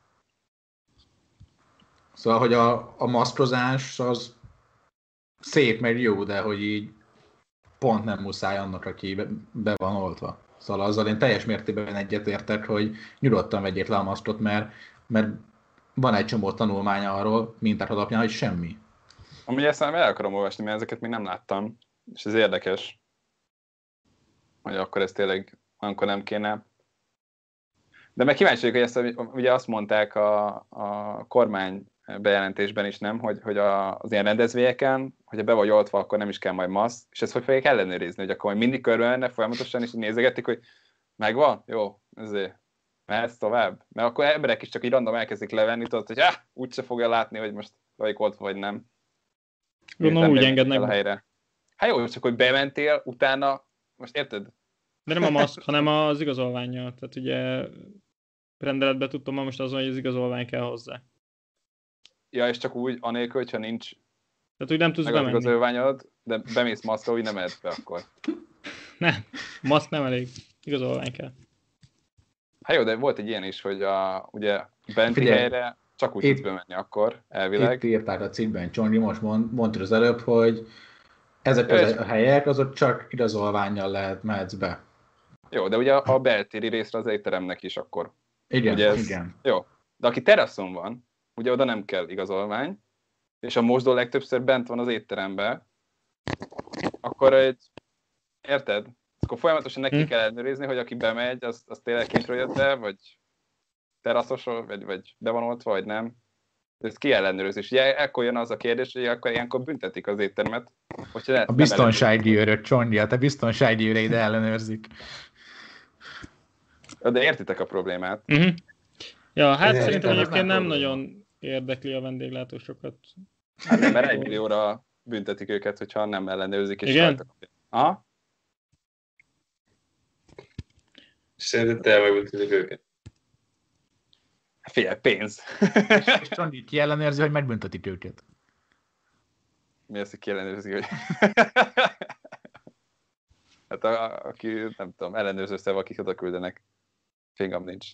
Szóval, hogy a, a maszkrozás az szép, meg jó, de hogy így pont nem muszáj annak, aki be, be van oltva. Szóval azzal én teljes mértékben egyetértek, hogy nyugodtan vegyék le a maszkot, mert, mert van egy csomó tanulmány arról, minták alapján, hogy semmi. Amúgy ezt már el akarom olvasni, mert ezeket még nem láttam, és ez érdekes, hogy akkor ez tényleg olyankor nem kéne. De meg kíváncsi vagyok, hogy ezt ugye azt mondták a, a kormány bejelentésben is, nem, hogy, hogy a, az ilyen rendezvényeken, hogyha be vagy oltva, akkor nem is kell majd maszk, és ezt hogy fogják ellenőrizni, hogy akkor mindig körbe menne folyamatosan, és nézegetik, hogy megvan? Jó, ezért mehetsz tovább. Mert akkor emberek is csak így random elkezdik levenni, tudod, hogy ah, úgyse fogja látni, hogy most vagy oltva, vagy nem. Gondolom úgy engednek a helyre. Hát jó, csak hogy bementél, utána, most érted? De nem a maszk, hanem az igazolványa. Tehát ugye rendeletbe tudtam most azon, hogy az igazolvány kell hozzá. Ja, és csak úgy, anélkül, hogyha nincs Tehát úgy nem tudsz Megadjuk az bemenni. ölványod, de bemész maszkba, úgy nem mehetsz be akkor. Nem, maszk nem elég. Igazolvány kell. Hát jó, de volt egy ilyen is, hogy a, ugye benti Figyelj. helyre csak úgy Itt- tudsz bemenni akkor, elvileg. Itt írták a cikkben, Csonyi, most mond, mondtad az előbb, hogy ezek az a helyek, azok csak igazolványjal lehet mehetsz be. Jó, de ugye a, a beltéri részre az étteremnek is akkor. Igen, Ugye ez- igen. Jó, de aki teraszon van, ugye oda nem kell igazolvány, és a mosdó legtöbbször bent van az étteremben, akkor egy, érted? Akkor folyamatosan neki Hm. kell ellenőrizni, hogy aki bemegy, az, az tényleg kintről jött be, vagy teraszosról, vagy, vagy be van oltva, vagy nem. Ez ki ellenőrzi, és ugye ekkor jön az a kérdés, hogy akkor ilyenkor büntetik az éttermet. Hogyha ne, A nem biztonsági őrök, Csonyi, a te biztonsági őreid ellenőrzik. De értitek a problémát. Uh-huh. Ja, hát Ez szerintem nem egyébként nem probléma. nagyon érdekli a vendéglátósokat. Hát nem, mert egy millióra büntetik őket, hogyha nem ellenőrzik. És Igen? rajta- Aha. Szerinted te megbüntetik őket. Figyelj, pénz. És Csonyi ki ellenőrzi, hogy megbüntetik őket. Mi az, hogy kiellenőrzi, hogy... hát a, a, aki, nem tudom, ellenőrző szerv, akik oda küldenek. Fingam nincs.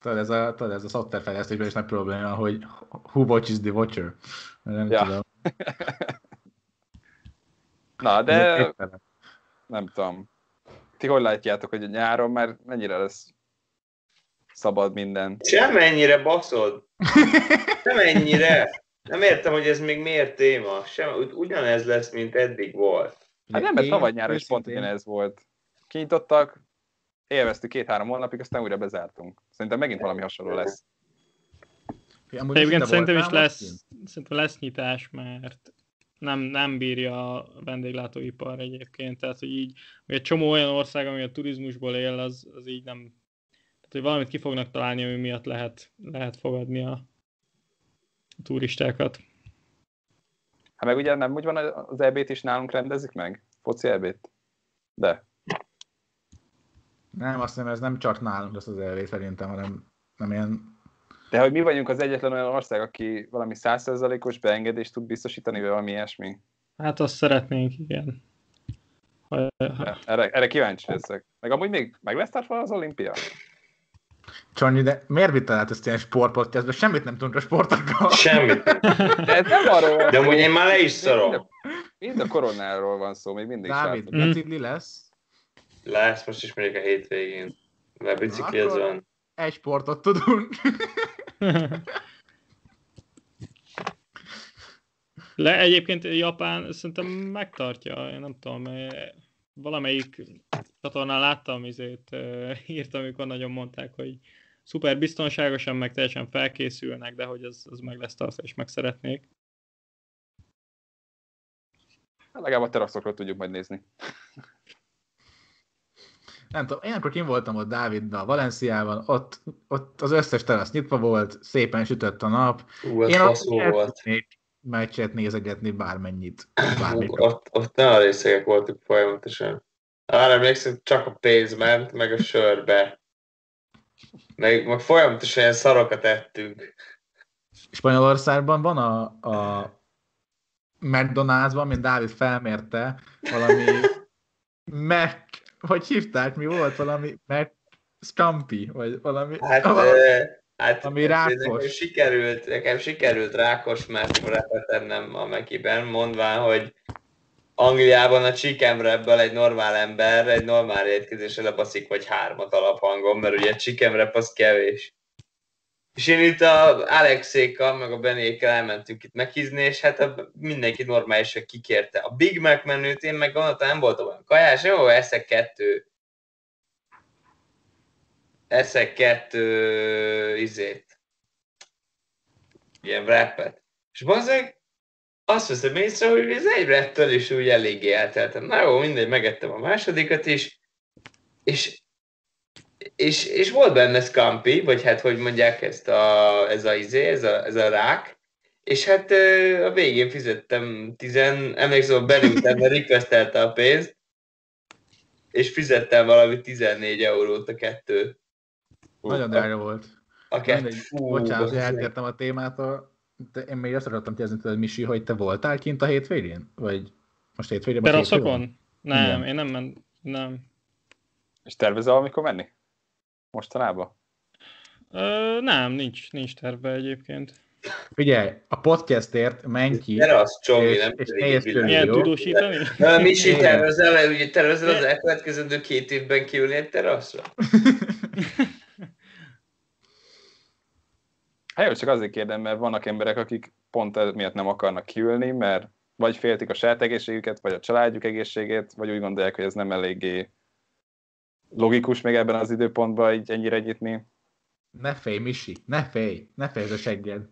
Tudod, ez a, tudod, ez a szoftverfejlesztésben is nagy probléma, hogy who watches the watcher. Nem Ja. tudom. Na, de nem tudom. Ti hogy látjátok, hogy nyáron már mennyire lesz szabad minden? Semennyire baszod. Nem ennyire. Nem értem, hogy ez még miért téma. Sem, ugy- ugyanez lesz, mint eddig volt. Hát nem, mert tavaly nyáron is pont ugyanez volt. Kinyitottak, élveztük két-három hónapig, aztán újra bezártunk. Szerintem megint valami hasonló lesz. Amúgy Egyébként szerintem is lesz, szerintem lesz nyitás, mert nem, nem bírja a vendéglátóipar egyébként, tehát hogy így, hogy egy csomó olyan ország, ami a turizmusból él, az, az így nem, tehát hogy valamit ki fognak találni, ami miatt lehet, lehet fogadni a, a turistákat. Hát meg ugye nem úgy van, az EB-t is nálunk rendezik meg? Foci EB-t? De. Nem, azt hiszem, ez nem csak nálunk lesz az elvé szerintem, hanem nem ilyen... De hogy mi vagyunk az egyetlen olyan ország, aki valami százszerzalékos beengedést tud biztosítani, vagy valami ilyesmi. Hát azt szeretnénk, igen. Ha, erre, erre kíváncsi leszek. Meg amúgy még meg lesz tartva az olimpia? Csonyi, de miért vittel át ezt ilyen sportpodcastbe? Semmit nem tudunk a sportokról. Semmit. nem. De ez nem arról De amúgy én már le is Mind szarom. a, mind a koronáról van szó, még mindig Dávid, bicikli lesz, Lesz most is mondjuk a hétvégén. Mert bicikli ez Akkor- van. egy sportot tudunk. Le, egyébként Japán szerintem megtartja, én nem tudom, valamelyik csatornán láttam izét, eh, írt, amikor nagyon mondták, hogy szuper biztonságosan, meg teljesen felkészülnek, de hogy az, az meg lesz tartva, és meg szeretnék. Hát Legalább a teraszokról tudjuk majd nézni. Nem tudom, én akkor kim voltam ott Dáviddal, Valenciában, ott, ott az összes terasz nyitva volt, szépen sütött a nap. Ú, Én ott volt. meccset nézegetni bármennyit. Bármit. Ott, ott nem a részegek voltunk folyamatosan. Arra emlékszem, csak a pénz ment, meg a sörbe. Meg, meg folyamatosan ilyen szarokat ettünk. Spanyolországban van a, a McDonald'sban, mint Dávid felmérte, valami Mac, hogy hívták, mi volt valami Mac Scampi, vagy valami, Hát, valami hát Ami nekem rákos. sikerült, nekem sikerült rákos mert repetennem a Mekiben, mondván, hogy Angliában a chicken wrapből egy normál ember egy normál étkezésre lebaszik vagy hármat alaphangon, mert ugye chicken wrap az kevés. És én itt a Alexékkal, meg a Benékkel elmentünk itt meghizni, és hát mindenki normálisan kikérte. A Big Mac menüt én meg gondoltam, nem voltam olyan kajás, jó, eszek kettő eszek kettő izét. Ilyen wrappet. És bazdmeg azt veszem észre, hogy ez egy wrapptől is úgy eléggé elteltem. Na jó, mindegy, megettem a másodikat is, és, és, és volt benne scampi, vagy hát hogy mondják ezt a, ez a izé, ez a, ez a rák, és hát a végén fizettem tizen, emlékszem, a Benny utána requestelte a pénzt, és fizettem valami 14 eurót a kettő. nagyon drága volt. A kettő. Mindegy, bocsánat, hogy eltértem a témától. te, én még azt akartam kérdezni tőled, Misi, hogy te voltál kint a hétvégén? Vagy most hétvégén? most hétvégén? Teraszokon? Nem, Igen. én nem ment, nem. És tervezel valamikor menni? Mostanában? Ö, nem, nincs, nincs terve egyébként. Figyelj, a podcastért menj ki, Gyere az, Csomi, És- nem és nézd körül. Milyen Jó. tudósítani? Na, Misi, tervezel, ugye tervezel az elkövetkezendő két évben kiülni egy teraszra? Hát jó, csak azért kérdem, mert vannak emberek, akik pont ez miatt nem akarnak kiülni, mert vagy féltik a saját egészségüket, vagy a családjuk egészségét, vagy úgy gondolják, hogy ez nem eléggé logikus még ebben az időpontban így ennyire nyitni. ne félj, Misi, ne félj, ne félj a segged.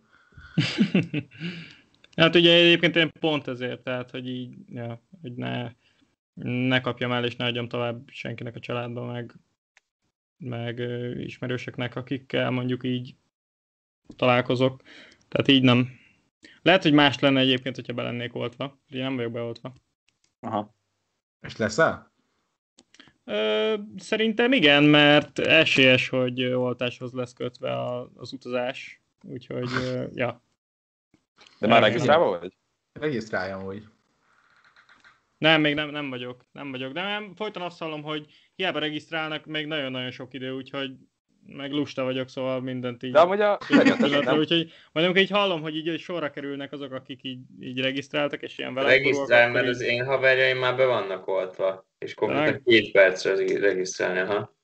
hát ugye egyébként én pont ezért, tehát hogy így, ja, hogy ne, ne kapjam el és ne adjam tovább senkinek a családba, meg, meg ö, ismerőseknek, akikkel mondjuk így találkozok. Tehát így nem. Lehet, hogy más lenne egyébként, hogyha be lennék oltva. Ugye nem vagyok beoltva. Aha. És leszel? Ö, szerintem igen, mert esélyes, hogy oltáshoz lesz kötve a, az utazás. Úgyhogy, ö, ja. De már regisztrálva vagy? Regisztráljam úgy. Nem, még nem, nem vagyok, nem vagyok. De nem, folyton azt hallom, hogy hiába regisztrálnak, még nagyon-nagyon sok idő, úgyhogy meg lusta vagyok, szóval mindent így. De amúgy a pillanatra, úgyhogy majd amikor így hallom, hogy így sorra kerülnek azok, akik így, így regisztráltak, és ilyen vele Regisztrálj, mert az én haverjaim már be vannak oltva, és konkrétan két percre regisztrálni, ha.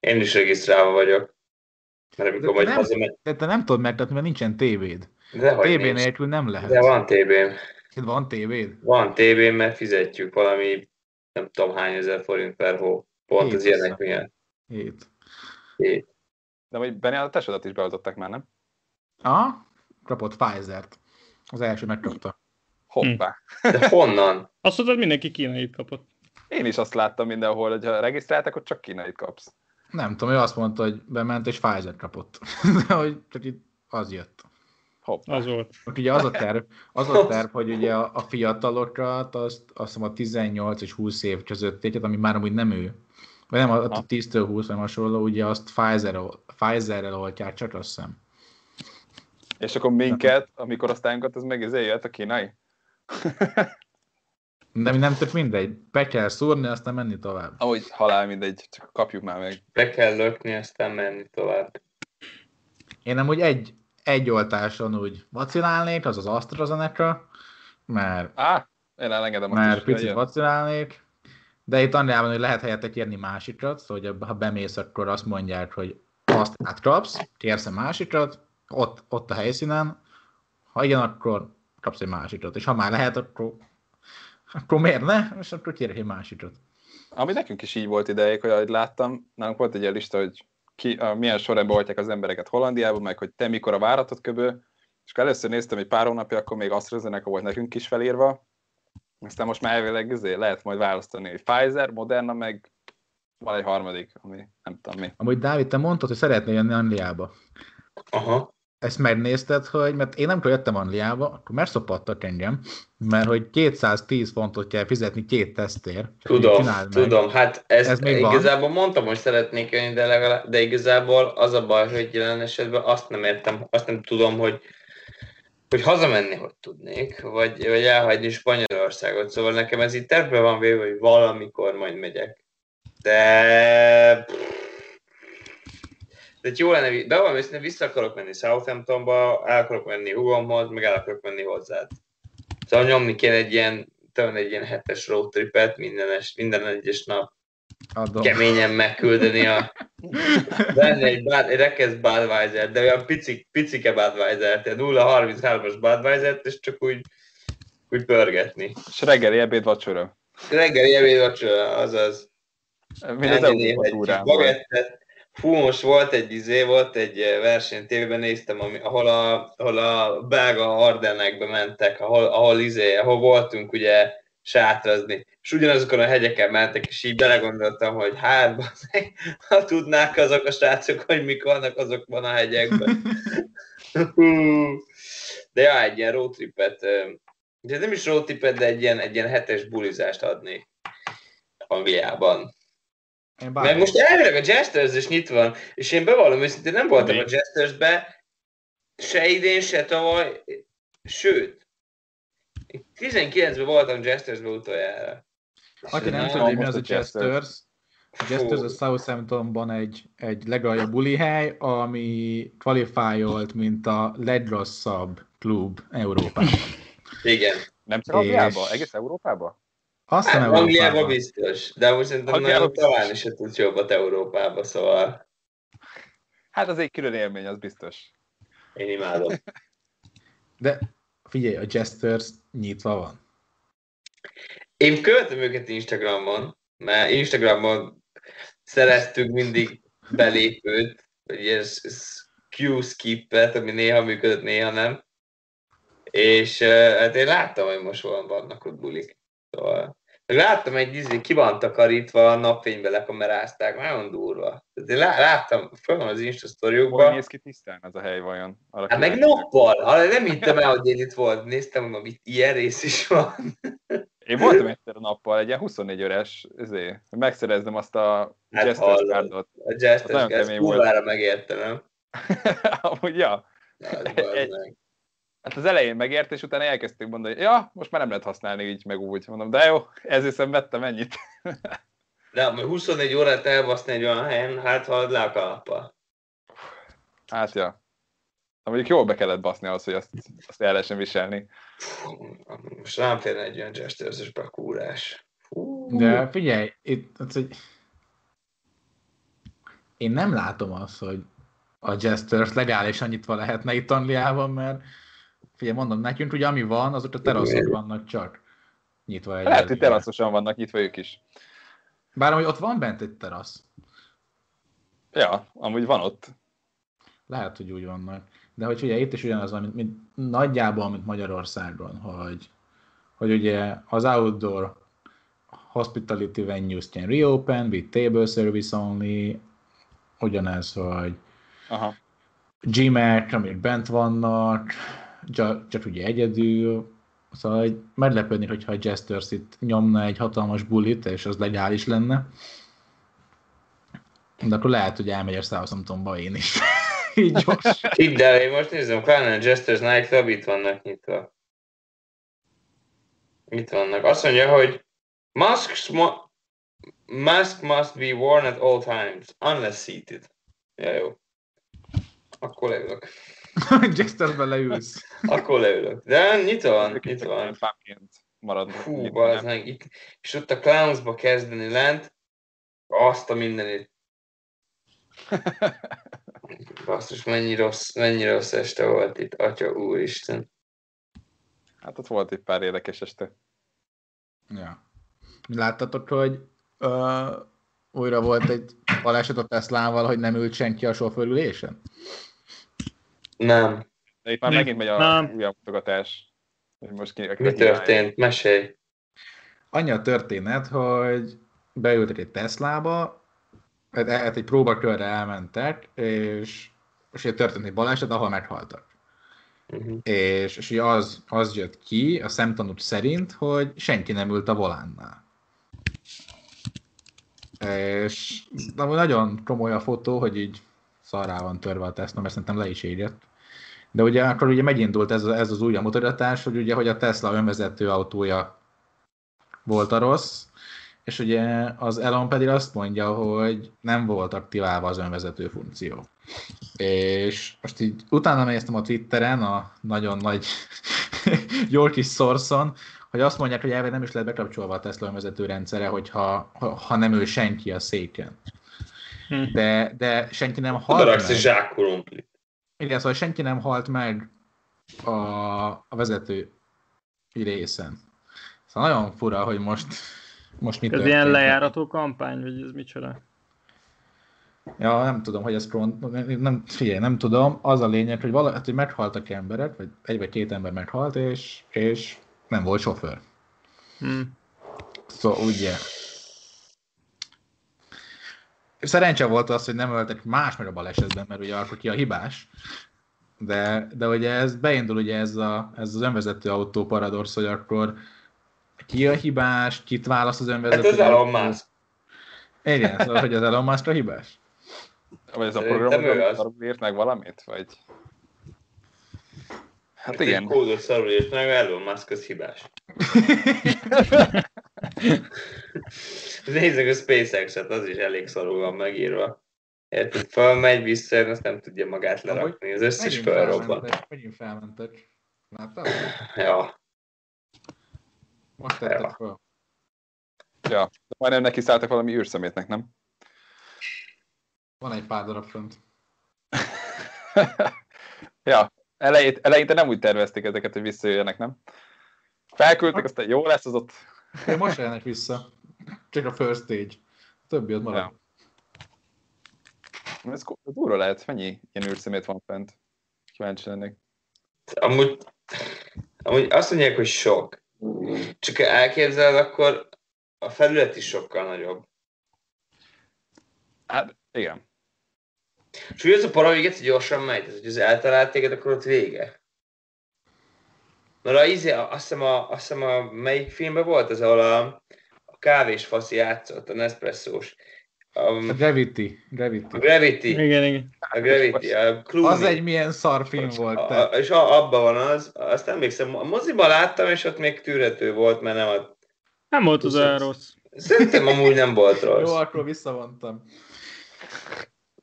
Én is regisztrálva vagyok. Mert amikor De majd nem- hazamegy, De te nem tudod megtetni, mert nincsen tévéd. de TB nélkül nem lehet. De van TB-m. Van tévéd? Van TB-m, mert fizetjük valami, nem tudom hány ezer forint per hó. Pont az Hét ilyenek össze. miatt. Hét. Hét. de vagy Benni, a tesodat is beoltották már, nem? Aha, kapott Pfizer-t. Az első megkapta. Hoppá. De honnan? Azt mondod, mindenki kínait kapott. Én is azt láttam mindenhol, hogy ha regisztráltak, akkor csak kínait kapsz. Nem tudom, ő azt mondta, hogy bement és Pfizer kapott. De hogy csak itt az jött. Hoppá. Az volt. Most ugye az a terv, az a terv hogy ugye a, a fiatalokat, azt, azt hiszem a 18 és 20 év közöttieket, ami már amúgy nem ő, vagy nem, a Ha. 10-től 20 vagy hasonló, ugye azt Pfizer, Pfizerrel oltják csak, azt hiszem. És akkor minket, amikor osztályunkat, ez meg izé jött a kínai? De mi nem tök mindegy. Be kell szúrni, aztán menni tovább. Ahogy halál mindegy, csak kapjuk már meg. Be kell lökni, aztán menni tovább. Én nem úgy egy, egy oltáson úgy vacilálnék, az az AstraZeneca, mert, Á, én elengedem mert is, picit jön. vacilálnék. De itt Angliában, hogy lehet helyette kérni másikat, szóval hogy ha bemész, akkor azt mondják, hogy azt átkapsz, kérsz egy másikat, ott, ott a helyszínen, ha igen, akkor kapsz egy másikat, és ha már lehet, akkor, akkor miért ne? És akkor kérek egy másikat. Ami nekünk is így volt ideig, hogy ahogy láttam, nálunk volt egy ilyen lista, hogy ki, a, milyen sorrendben oltják az embereket Hollandiában, meg hogy te mikor a váratott köbő, és akkor először néztem egy pár hónapja, akkor még AstraZeneca volt nekünk is felírva, aztán most már elvileg izé lehet majd választani, hogy Pfizer, Moderna, meg van egy harmadik, ami nem tudom mi. Amúgy Dávid, te mondtad, hogy szeretnél jönni Angliába. Aha. Ezt megnézted, hogy, mert én amikor jöttem Angliába, akkor megszopattak engem, mert hogy 210 fontot kell fizetni két tesztért. Tudom, tudom. Hát ezt Ez még van? igazából mondtam, hogy szeretnék jönni, de, legalább, de igazából az a baj, hogy jelen esetben azt nem értem, azt nem tudom, hogy hogy hazamenni hogy tudnék, vagy, vagy elhagyni Spanyolországot. Szóval nekem ez így tervben van véve, hogy valamikor majd megyek. De... De jó lenne, de van őszintén vissza akarok menni Southamptonba, el akarok menni hugomhoz, meg el akarok menni hozzád. Szóval nyomni kéne egy ilyen, talán egy ilyen hetes road tripet minden, es, minden egyes nap Adom. keményen megküldeni a venni egy, bad, egy rekesz Budweiser, de olyan pici, picike Budweiser, tehát 0,33-as Budweiser, és csak úgy, úgy pörgetni. És reggeli, ebéd, vacsora. Reggeli ebéd vacsora, azaz. Mind az Európa túrán bagettet. Fú, most volt egy izé, volt egy eh, verseny, tévében néztem, ami, ahol, a, ahol a belga Ardennekbe mentek, ahol, ahol, izé, ahol voltunk ugye sátrazni, és ugyanazokon a hegyeken mentek, és így belegondoltam, hogy hát, ha tudnák azok a srácok, hogy mik vannak azokban a hegyekben. De ja, egy ilyen roadtripet, eh, de nem is roadtripet, de egy ilyen, egy ilyen hetes bulizást adnék Angliában. Én bár... most elvileg a Jesters is nyitva van, és én bevallom őszintén, nem voltam a Jesters-be, se idén, se tavaly, sőt, 19-ben voltam Jestersbe utoljára. Aki nem Nem, tudja, hogy mi az a Jesters. A Jesters a Southamptonban egy, egy legaljabb buli hely, ami kvalifiált, mint a legrosszabb klub Európában. Igen. Nem csak És- Angliába? Egész Európába? Azt Hát, Angliában Európában. biztos, de most szerintem Angliában nagyon biztos. találni se tudsz jobbat Európába, szóval Hát az egy külön élmény, az biztos. én imádom. De figyelj, a Jesters nyitva van. Én követem őket Instagramon, mert Instagramon szereztünk mindig belépőt, vagy ilyen s- Q-skipet, ami néha működött, néha nem. És hát én láttam, hogy most van, vannak ott bulik. Szóval, láttam egy izé, ki van takarítva, a napfénybe lekamerázták, nagyon durva. Lá- láttam, föl van az Insta Hogy sztoriukban, néz ki tisztán az a hely vajon? Arra Hát meg nappal, ha nem hittem el, hogy én itt volt, néztem, mondom, itt ilyen rész is van. Én voltam egyszer a nappal, egy ilyen 24 óres, ezért, hogy megszereznem azt a Hát Jesters cardot. A Jesters kurvára megérte, nem? Amúgy, ja. Bazd Egy- meg. Hát az elején megért, és utána elkezdtük mondani, hogy ja, most már nem lehet használni így, meg úgy. Mondom, de jó, ezért szenvedtem ennyit. De majd 24 órát elbaszni egy olyan helyen, hát halad le a kalappal. Hát, ja. De mondjuk jól be kellett baszni ahhoz, hogy azt, azt el lehessen viselni. Fú, Most rám férne egy olyan Jesters-es bekúrás. Fú. De figyelj, itt, az, hogy én nem látom azt, hogy a Jesters legálisan nyitva lehetne itt Angliában, mert figyelj, mondom, nekünk ugye ami van, azok a teraszok vannak csak nyitva egy. Lehet, hogy teraszosan vannak nyitva ők is. Bár hogy ott van bent egy terasz. Ja, amúgy van ott. Lehet, hogy úgy vannak. De hogy ugye itt is ugyanaz van, mint, mint nagyjából, mint Magyarországon, hogy, hogy ugye az outdoor hospitality venues can reopen with table service only, ugyanez, hogy Aha. gymek, amik bent vannak, csak, ugye egyedül, szóval hogy meglepődni, hogyha a Jesters itt nyomna egy hatalmas bulit, és az legális lenne. De akkor lehet, hogy elmegy a Southamptonba én is. Így gyors. Hidd el, én most nézem, Clan Jesters Night Club itt vannak nyitva. Itt vannak. Azt mondja, hogy Masks mo- mask must be worn at all times, unless seated. Ja, jó. Akkor leülök. Jesterbe leülsz. Akkor leülök. De nyitva van, nyitva van. Fámként marad. Nem? meg, itt, és ott a Clownsba kezdeni lent, azt a mindenit. Basszus, mennyi rossz, mennyi rossz este volt itt, atya úristen. Hát ott volt egy pár érdekes este. Ja. Láttatok, hogy uh, újra volt egy baleset a Teslával, hogy nem ült senki a sofőrülésen? Nem. De itt már Mi? megint megy a Nem. újabb mutogatás. Most ki, Mi történt? Mesélj. Annyi a történet, hogy beültek egy Teslába, hát hát egy próbakörre elmentek, és, és történt egy baleset, ahol meghaltak. Uh-huh. És, és az, az jött ki a szemtanúk szerint, hogy senki nem ült a volánnál. És amúgy nagyon komoly a fotó, hogy így szarrá van törve a Tesla, mert szerintem le is égett. De ugye akkor ugye megindult ez, ez az új mutatás, hogy ugye hogy a Tesla önvezető autója volt a rossz, és ugye az Elon pedig azt mondja, hogy nem volt aktiválva az önvezető funkció. És most így utána néztem a Twitteren, a nagyon nagy jó kis szorszon, hogy azt mondják, hogy elve nem is lehet bekapcsolva a Tesla önvezető rendszere, hogyha, ha, ha nem ül senki a széken. Hm. De, de senki nem halt Odaraksz egy meg. zsákkurumplit. Igen, szóval senki nem halt meg a, a vezető részen. Szóval nagyon fura, hogy most, most mi Ez történt. ilyen lejárató kampány, vagy ez micsoda? Ja, nem tudom, hogy ez kron... nem, figyelj, nem tudom. Az a lényeg, hogy, vala, hát, hogy meghaltak emberek, vagy egy vagy két ember meghalt, és, és nem volt sofőr. Hm. Szóval ugye. Szerencse volt az, hogy nem öltek más meg a balesetben, mert ugye akkor ki a hibás. De, de ugye ez beindul ugye ez, a, ez az önvezető autó paradox, hogy akkor ki a hibás, kit választ az önvezető Hát ez Elon autó. Musk. Igen, szóval, hogy az Elon Musk a hibás. Vagy ez a program, írt meg valamit? Vagy... Hát Egy igen. kódot szarul írt meg, Elon Musk az hibás. Nézzük a SpaceX-et, az is elég szarul van megírva. Érted, fölmegy, visszajön, azt nem tudja magát lerakni. Az összes felmentek, megint felmentek. Láttad? Ja, Most tetted Ja. fel. Ja, de majdnem neki szálltak valami űrszemétnek, nem? Van egy pár darab fönt. ja, elejét, eleinte nem úgy tervezték ezeket, hogy visszajöjjenek, nem? Felküldték, aztán jó lesz az ott. De most jönnek vissza. Csak a first stage. A többi az marad. Ja. Ez ko- durva lehet, mennyi ilyen űrszemét van fent? Kíváncsi lennék. amúgy, amúgy azt mondják, hogy sok. Csak ha elképzeled, akkor a felület is sokkal nagyobb. Hát, igen. És ugye az a para, hogy gyorsan megy, tehát hogy az eltalált téged, akkor ott vége. Mert a, izé, azt, hiszem a, azt hiszem a melyik filmben volt az, ahol a, a kávés faszi játszott, a Nespresso-s. A A, Gravity. Gravity. a Gravity, Igen, igen. a Gravity, a Clooney. Az egy milyen szar film volt. a, és a, abban van az, azt emlékszem, a moziban láttam, és ott még tűrhető volt, mert nem a... Nem volt az olyan rossz. Szerintem amúgy nem volt rossz. Jó, akkor visszavontam.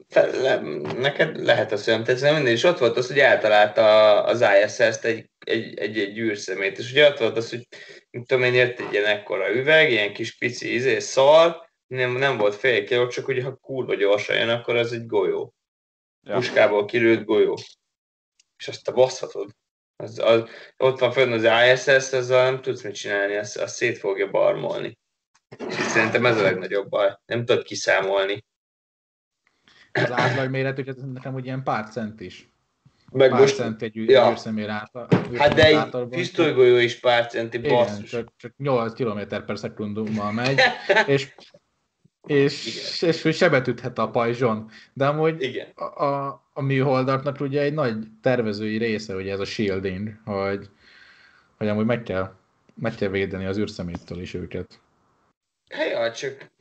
Te, le, neked lehet azt nem tetszeni, minden, és ott volt az, hogy eltalálta az ISS-t egy, egy, egy, egy űrszemét, és ugye ott volt az, hogy mit tudom én, jött egy ilyen ekkora üveg, ilyen kis pici izé, szar, nem, nem volt fél kiló, csak ugye ha kurva gyorsan jön, akkor ez egy golyó. Ja. Puskából kilőtt golyó. És azt te baszhatod. Az, az, ott van fönn az ISS, azzal nem tudsz mit csinálni, azt, azt szét fogja barmolni. És szerintem ez a legnagyobb baj. Nem tudod kiszámolni. Az átlag méretű, ez nekem úgy ilyen pár cent is. Meg Pár most, cent egy Ja. űrszemér átlag. hát de egy pisztolygolyó is pár centi Igen, basszus. csak, csak 8 km per szekundummal megy, és, és, és, és sebet üthet a pajzson. De amúgy Igen. a, a, a műholdatnak ugye egy nagy tervezői része, ugye ez a shielding, hogy, hogy amúgy meg kell, meg kell védeni az űrszeméttől is őket. Hát ja, csak,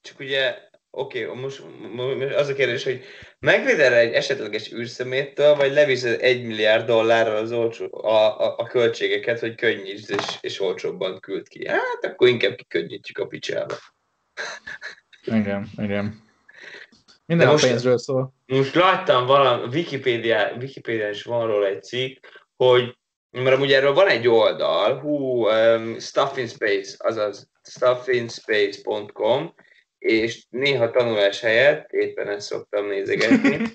csak ugye, oké, okay, most, most az a kérdés, hogy megvédel egy esetleges űrszeméttől, vagy leviszed egy milliárd dollárral az olcsó, a, a, a költségeket, hogy könnyítsd és, és olcsóbban küld ki. Hát akkor inkább kikönnyítjük a picsába. Igen, igen. Minden De a most- pénzről szól. Most láttam valami, Wikipedia, Wikipedia is van róla egy cikk, hogy mert amúgy erről van egy oldal, hú, um, Stuff in Space, azaz stuffinspace.com, és néha tanulás helyett, éppen ezt szoktam nézegetni,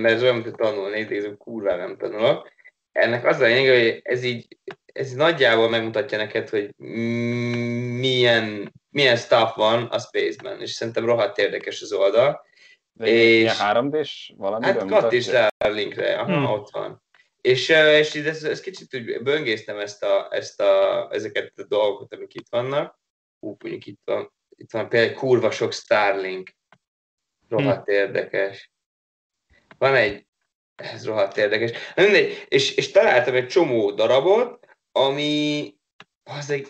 mert ez olyan, mint tanulni, de ez kurva nem tanulok. Ennek az a lényeg, hogy ez így, ez nagyjából megmutatja neked, hogy milyen, milyen stuff van a Space-ben, és szerintem rohadt érdekes az oldal. De És- ilyen 3D-s valami? Hát kattints rá a linkre, aha, Hmm. ott van. És, és ez, ez kicsit úgy böngésztem ezt a, ezt a, ezeket a dolgokat, amik itt vannak. Hú, mondjuk itt van, itt van például kurva sok Starlink. Rohadt érdekes. Van egy, ez rohadt érdekes. Mindegy, és, és találtam egy csomó darabot, ami, az egy,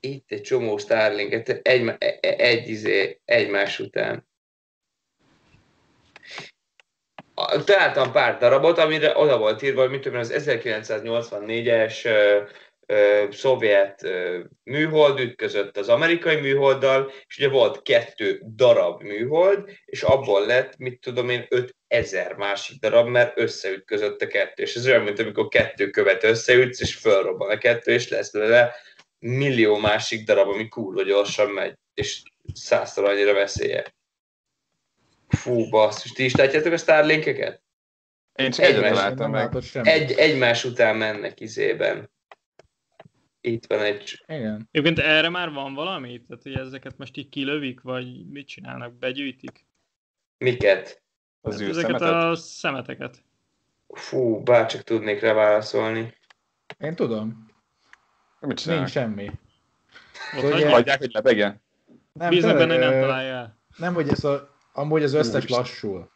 itt egy csomó Starlinket, egy, egy, egy, izé, egymás után. Találtam pár darabot, amire oda volt írva, hogy mit tudom az 1984-es ö, ö, szovjet műhold ütközött az amerikai műholddal, és ugye volt kettő darab műhold, és abból lett, mit tudom én, 5000 másik darab, mert összeütközött a kettő. És ez olyan, mint amikor kettő követ összeütsz, és fölrobban a kettő, és lesz belőle millió másik darab, ami kurva gyorsan megy, és százszor annyira veszélyes. Fú, basszus, ti is látjátok a Starlinkeket? Én csak Egy egyet nem meg. Egy, egymás után mennek izében. Itt van egy... Igen. Egyébként erre már van valami? Tehát, hogy ezeket most így kilövik, vagy mit csinálnak? Begyűjtik? Miket? Az Hát ezeket űrszemetet. a szemeteket. Fú, bárcsak tudnék rá válaszolni. Én tudom. Mit csinálnak? Nincs semmi. Ott hagyják. Hagyják, hogy lebegjen? Nem, Bíznak benne, hogy nem találja el. Nem, hogy ez a, amúgy az összes Úristen. lassul.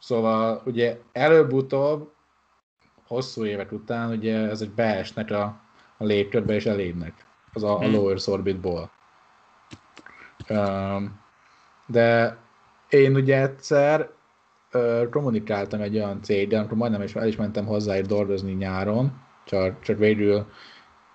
Szóval ugye előbb-utóbb, hosszú évek után, ugye ezek beesnek a, a légkörbe és elégnek az a, a Hmm. low Earth orbitból. Um, de én ugye egyszer ö, kommunikáltam egy olyan céggel, amikor majdnem is el is mentem hozzájuk dolgozni nyáron, csak, csak végül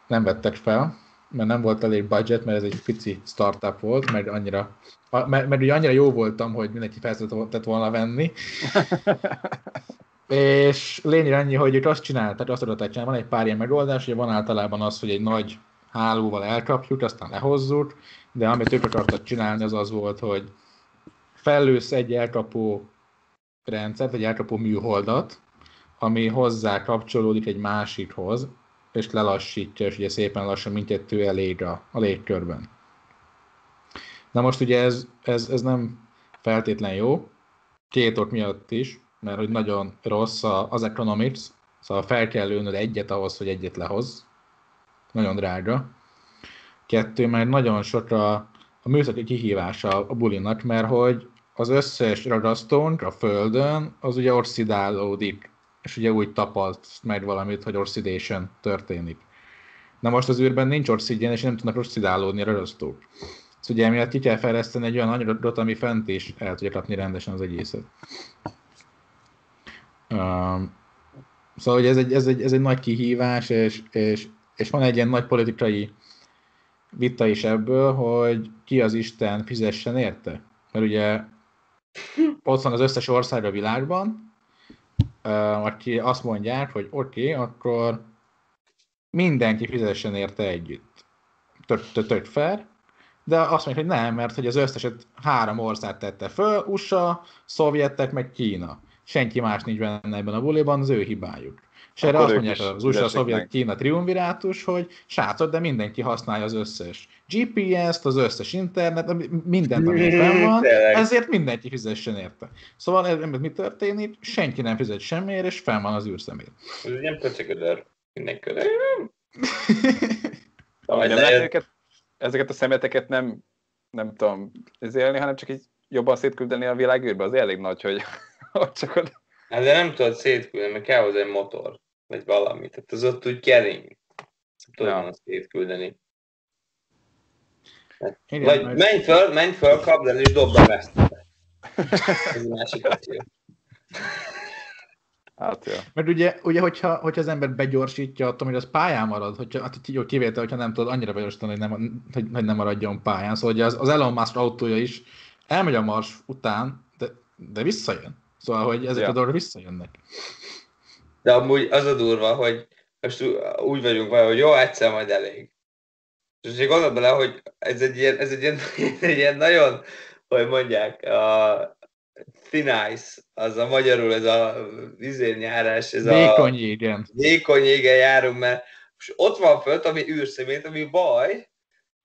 nem vettek fel, mert nem volt elég budget, mert ez egy pici startup volt, mert annyira, mert, mert ugye annyira jó voltam, hogy mindenki fel volna venni. és lényeg annyi, hogy ők azt csinálták, azt adott csinálni, van egy pár ilyen megoldás, hogy van általában az, hogy egy nagy hálóval elkapjuk, aztán lehozzuk, de amit ők akartak csinálni, az az volt, hogy fellősz egy elkapó rendszert, egy elkapó műholdat, ami hozzá kapcsolódik egy másikhoz, és lelassítja, és ugye szépen lassan mindkettő elég a, a légkörben. Na most ugye ez, ez, ez nem feltétlen jó, két ok miatt is, mert hogy nagyon rossz az economics, szóval fel kell lőnöd egyet ahhoz, hogy egyet lehoz. Nagyon drága. Kettő, mert nagyon sok a, a műszaki kihívása a bulinak, mert hogy az összes ragasztónk a földön, az ugye oxidálódik, és ugye úgy tapalt meg valamit, hogy oxidation történik. Na most az űrben nincs oxigén, és nem tudnak oxidálódni a ragasztók. Szóval ugye emiatt ki kell fejleszteni egy olyan anyagot, ami fent is el tudja kapni rendesen az egészet. Szóval hogy ez egy, ez, egy, ez egy nagy kihívás, és, és, és van egy ilyen nagy politikai vita is ebből, hogy ki az Isten fizessen érte. Mert ugye ott van az összes ország a világban, aki azt mondják, hogy oké, okay, akkor mindenki fizessen érte együtt. Tök, tök, tök fair, de azt mondják, hogy nem, mert hogy az összeset három ország tette föl, USA, szovjetek, meg Kína. Senki más nincs benne ebben a buliban, az ő hibájuk. És erre azt mondják az USA, Szovjet, Kína triumvirátus, hogy srácok, de mindenki használja az összes GPS-t, az összes internet, mindent, ami fenn van, ezért mindenki fizessen érte. Szóval ez, mi történik? Senki nem fizet semmiért, és fenn van az űrszemér. Ez nem pöcöködör. Mindenki ezeket, ezeket a szemeteket nem, nem tudom élni, hanem csak így jobban szétküldeni a világűrbe, az elég nagy, hogy ott csak oda... Hát de nem tudod szétküldeni, mert kell hozzá egy motor, vagy valami. Tehát az ott úgy kering. Tudod ja. azt szétküldeni. Igen, vagy majd... menj föl, menj föl, kapd el és dobd a ezt. Ez másik opció. Hát, jó. Mert ugye, ugye hogyha, hogyha az ember begyorsítja, attól, hogy az pályán marad, hogyha, hát jó kivétel, hogyha nem tudod annyira begyorsítani, hogy nem, hogy, hogy nem maradjon pályán. Szóval ugye az, az Elon Musk autója is elmegy a Mars után, de, de visszajön. Szóval, hogy ezek ja. a dolgok visszajönnek. De amúgy az a durva, hogy most úgy vagyunk vele, hogy jó, egyszer majd elég. És csak gondold bele, hogy ez egy ilyen, ez egy ilyen, egy ilyen nagyon, hogy mondják, a thin ice, az a magyarul, ez a vizérnyárás, ez Vékony a... igen. Vékony jégen járunk, mert most ott van fönt, ami űrszemét, ami baj,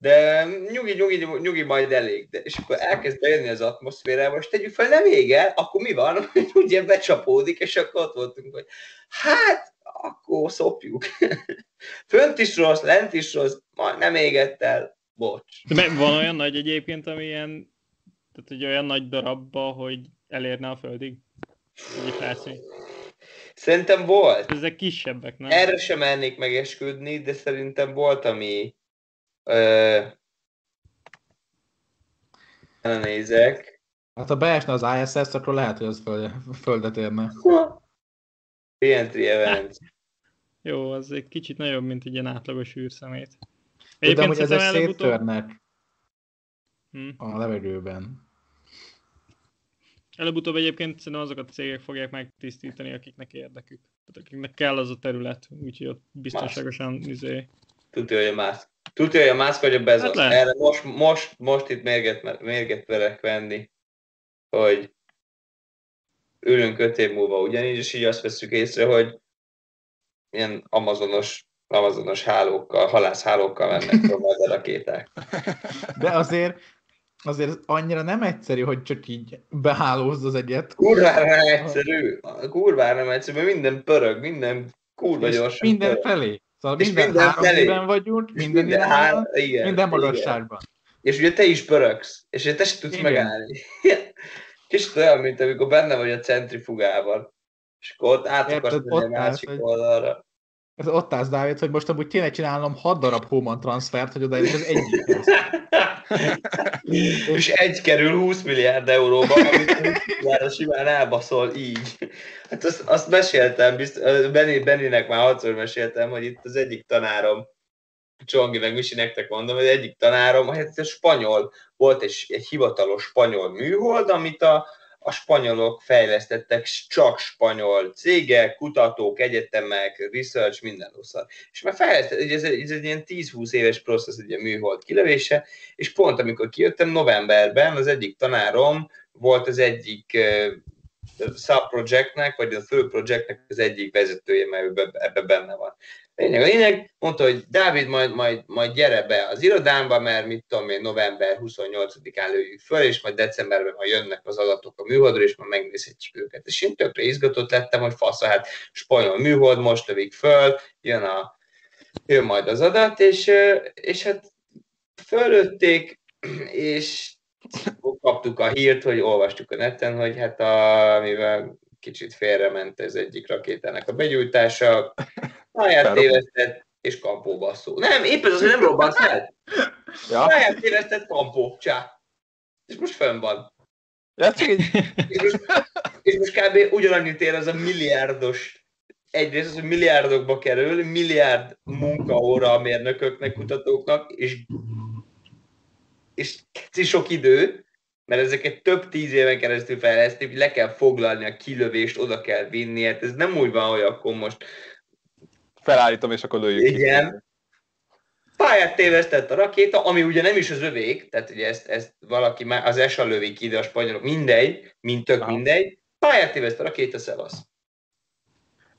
de nyugi, nyugi, nyugi, majd elég. De, és akkor elkezd bejönni az atmoszférába, és tegyük fel, nem ég el, akkor mi van, hogy ugye becsapódik, és akkor ott voltunk, hogy hát, akkor szopjuk. Fönt is rossz, lent is rossz, majd nem égett el, bocs. De van olyan nagy egyébként, ami ilyen, tehát egy olyan nagy darabba, hogy elérne a földig? Egy Szerintem volt. Ezek kisebbek, nem? Erre sem mennék megesküdni, de szerintem volt, ami Ö... nézek. Hát ha beesne az ISS, akkor lehet, hogy az föld, földet érne. Reentry event. Jó, az egy kicsit nagyobb, mint egy ilyen átlagos űrszemét. Tudom, hogy ezek széttörnek hm. a levegőben. Előbb-utóbb egyébként szerintem azok a cégek fogják megtisztítani, akiknek érdekük. Tehát akiknek kell az a terület, úgyhogy ott biztonságosan izé... Tudja, hogy a más Tudja, hogy a Musk vagy a Bezos. Hát Erre most, most, most itt mérget, mérget verek venni, hogy ülünk öt év múlva ugyanígy, és így azt veszük észre, hogy ilyen amazonos, amazonos hálókkal, halászhálókkal mennek majd a rakéták. De azért, azért annyira nem egyszerű, hogy csak így behálózd az egyet. Kurvára nem egyszerű. Kurvára nem egyszerű, mert minden pörög, minden kurva gyorsan Minden pörög. felé. Szóval és minden, minden három vagyunk, minden, minden, há... igen, minden magasságban. Igen. És ugye te is pörögsz, és ugye te sem tudsz igen. megállni. Kicsit olyan, mint amikor benne vagy a centrifugában, és akkor ott át akarsz a másik állsz, oldalra. Ez ott állsz, Dávid, hogy most amúgy kéne csinálnom 6 darab Homan transfert, hogy odaérjük az egyikhez. És egy kerül 20 milliárd euróba, amit milliárdra simán elbaszol így. Hát azt, azt meséltem, bizt, Benny, Bennynek már hatszor meséltem, hogy itt az egyik tanárom, Csongi, meg Misi, nektek mondom, hogy egyik tanárom, hát a spanyol, volt egy, egy hivatalos spanyol műhold, amit a, a spanyolok fejlesztettek, csak spanyol cégek, kutatók, egyetemek, research, minden rosszat. És már fejlesztettek, ez, ez egy ilyen 10-20 éves processz, egy műhold kilövése, és pont amikor kijöttem novemberben, az egyik tanárom volt az egyik subprojectnek, vagy a fő projektnek az egyik vezetője, mert ebbe, ebbe benne van. Lényeg a lényeg, mondta, hogy Dávid, majd, majd, majd gyere be az irodámba, mert mit tudom én, november 28-án lőjük föl, és majd decemberben majd jönnek az adatok a műholdról, és majd megnézhetjük őket. És én tökre izgatott lettem, hogy fasz, hát spanyol műhold, most lövik föl, jön, a, jön majd az adat, és, és hát fölötték, és kaptuk a hírt, hogy olvastuk a neten, hogy hát a, mivel kicsit félrement ez egyik rakétának a begyújtása, pályát tévesztett, és kampó basszó. Nem, épp ez az, hogy nem robbant fel. Ja. Pályát tévesztett, kampó, csá. És most fönn van. Ja, csak így. És most, és most kb. ugyanannyit ér az a milliárdos egyrészt az, hogy milliárdokba kerül, milliárd munkaóra a mérnököknek, kutatóknak, és, és sok idő, mert ezeket több tíz éven keresztül fejlesztik, le kell foglalni a kilövést, oda kell vinni, hát ez nem úgy van, hogy akkor most felállítom, és akkor lőjük Igen. Ki. Pályát tévesztett a rakéta, ami ugye nem is az övék, tehát ugye ezt, ezt valaki már, az ESA lövik ide, a spanyolok, mindegy, mint tök Aha. mindegy. Pályát téveszt a rakéta, szevasz.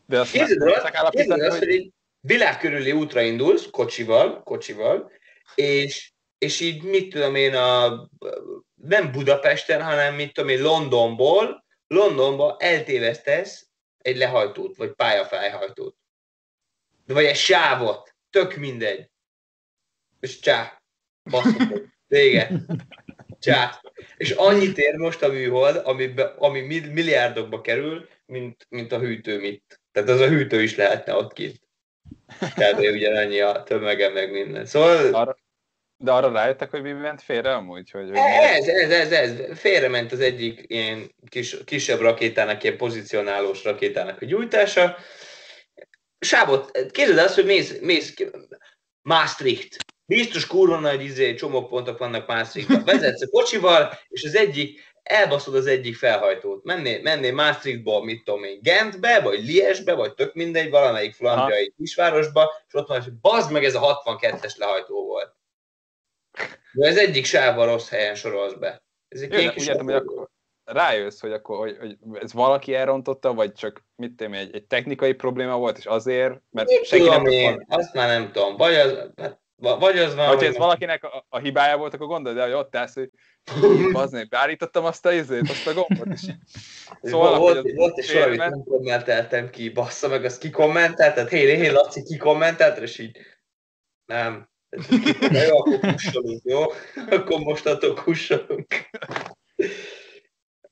De azt képzeld el, képzeld hogy... hogy egy világ körüli útra indulsz, kocsival, kocsival, és, és így mit tudom én, a, nem Budapesten, hanem mit tudom én, Londonból, Londonba eltévesztesz egy lehajtót, vagy pályafájhajtót vagy egy sávot, tök mindegy. És csá, basszok, vége. Csá. És annyit ér most a műhold, ami, ami milliárdokba kerül, mint, mint a hűtő mit. Tehát az a hűtő is lehetne ott kint. Tehát ugyanannyi a tömege, meg minden. Szóval... Arra, de arra rájöttek, hogy mi ment félre amúgy? Hogy, hogy ez, ez, ez, ez. Félre ment az egyik ilyen kis, kisebb rakétának, ilyen pozícionálós rakétának a gyújtása, sávot, képzeld azt, hogy mész, mész Maastricht. Biztos kurva nagy izé, csomópontok vannak Maastrichtban. Vezetsz a kocsival, és az egyik, elbaszod az egyik felhajtót. Mennél, mennél Maastrichtból, mit tudom én, Gentbe, vagy Liesbe, vagy tök mindegy, valamelyik flandriai kisvárosba, és ott van, hogy bazd meg, ez a 62-es lehajtó volt. De ez egyik sávval rossz helyen sorolsz be. Ez egy Jó, úgy értem, hogy akkor, rájössz, hogy akkor hogy, hogy ez valaki elrontotta, vagy csak mit tudom, egy, egy technikai probléma volt, és azért, mert mit senki tudom nem én, azt már nem tudom, vagy az, hát, vagy az van, Hogyha ez valakinek a, a, hibája volt, akkor gondolod el, hogy ott állsz, hogy bazdmeg, beállítottam azt a izét, azt a gombot, is. szóval, volt, volt, volt egy sor, amit nem kommenteltem ki, bassza meg, azt kikommentelted, hé, hé, hé, Laci, kikommentelted, és így nem. Jó, akkor kussolunk, jó? Akkor mostantól kussolunk.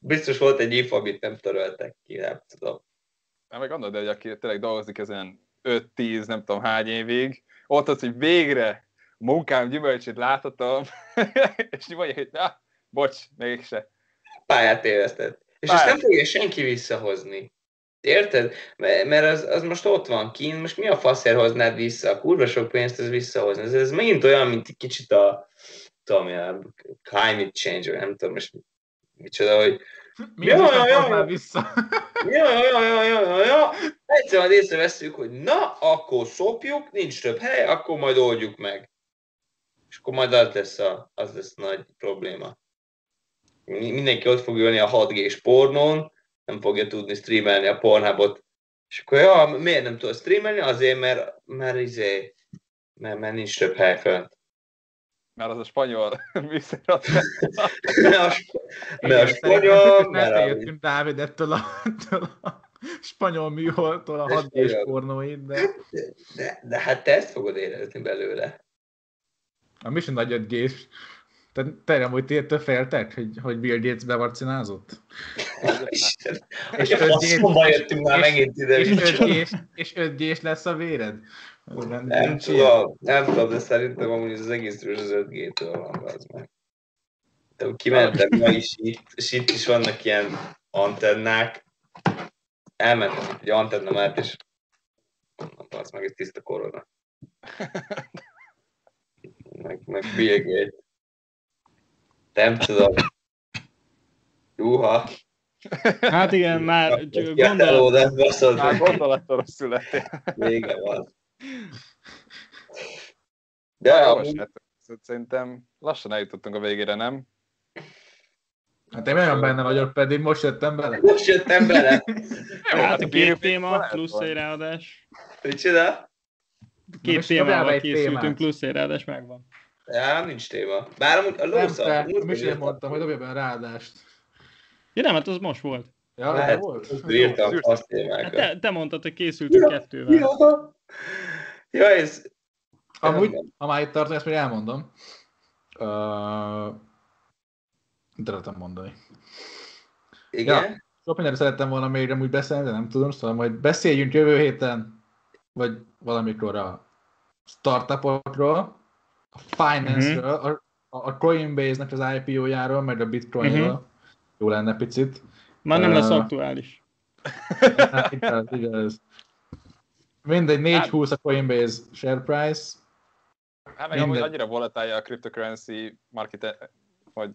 Biztos volt egy if, amit nem töröltek ki, nem tudom. Nem, meg gondolod, hogy aki tényleg dolgozik ezen 5-10, nem tudom hány évig, ott az, hogy végre munkám gyümölcsét láthatom, és mondja, hogy na, bocs, mégse. Pályát tévesztett. És Pályát. ezt nem fogja senki visszahozni. Érted? Mert az, az most ott van kint, most mi a faszért hoznád vissza? A kurva sok pénzt ez visszahozni. Ez, ez megint olyan, mint egy kicsit a, tudom, a climate change, nem tudom most micsoda, hogy mi ja, ja, már vissza? ja, ja, ja, ja, ja, ja. Egyszer majd észreveszünk, hogy na, akkor szopjuk, nincs több hely, akkor majd oldjuk meg. És akkor majd az lesz, a, az lesz a nagy probléma. Mindenki ott fog ülni a 6G-s pornón, nem fogja tudni streamelni a Pornhubot. És akkor, ja, miért nem tudod streamelni? Azért, mert, mert, izé, mert, mert nincs több hely fönt mert az a spanyol műszer. mert a spanyol... Mert eljöttünk Dávid ettől a, ettől a spanyol műholtól a 6 g pornóid, de... de... De, hát te ezt fogod érezni belőle. A Mission nagy 5 g te, te nem úgy ettől féltek, hogy, hogy Bill Gates bevarcinázott? és 5 g jöttünk már megint ide. És 5 g és 5 g lesz a véred? Nem Nincs tudom, nem tudom, de szerintem amúgy az egész rúzs az 5G-től van, az meg. De kimentem ma is itt, és itt is vannak ilyen antennák. Elmentem egy antenna mellett, és mondom, az meg egy tiszta korona. Meg, meg Bill Gates. Nem tudom. Juha. Hát igen, már gondolat, gondolattal születtél. Vége van. De jó, amúgy srácok, szóval szerintem lassan eljutottunk a végére, nem? Hát én olyan benne vagyok, pedig most jöttem bele. most jöttem bele. Jó, hát a két téma plusz egy ráadás. Micsoda? Két most témával készültünk, témát. plusz egy ráadás megvan. Ja, nincs téma. Bár amúgy a Nem, lósza. te, múltkor mi is én írtam. mondtam, hogy dobja be a ráadást. Ja nem, hát az most volt. Ja, Lehet, volt? írtam azt Hát témákat. te, te mondtad, hogy készültünk kettővel. Ja, ja ez... Amúgy, ha már itt tartunk, ezt még elmondom. Uh, de lehetem mondani. Igen? Sok mindenre szerettem volna még amúgy beszélni, de nem tudom, szóval majd beszéljünk jövő héten, vagy valamikor a startupokról, a finance-ről, Mhm. a, a Coinbase-nek az IPO-járól, meg a Bitcoinról. Mhm. Jó lenne picit. Már nem Ö, lesz aktuális. Hát, igaz, igaz. Mindegy, 420 a Coinbase share price. Hát meg amúgy Minden. annyira volatile a cryptocurrency market, hogy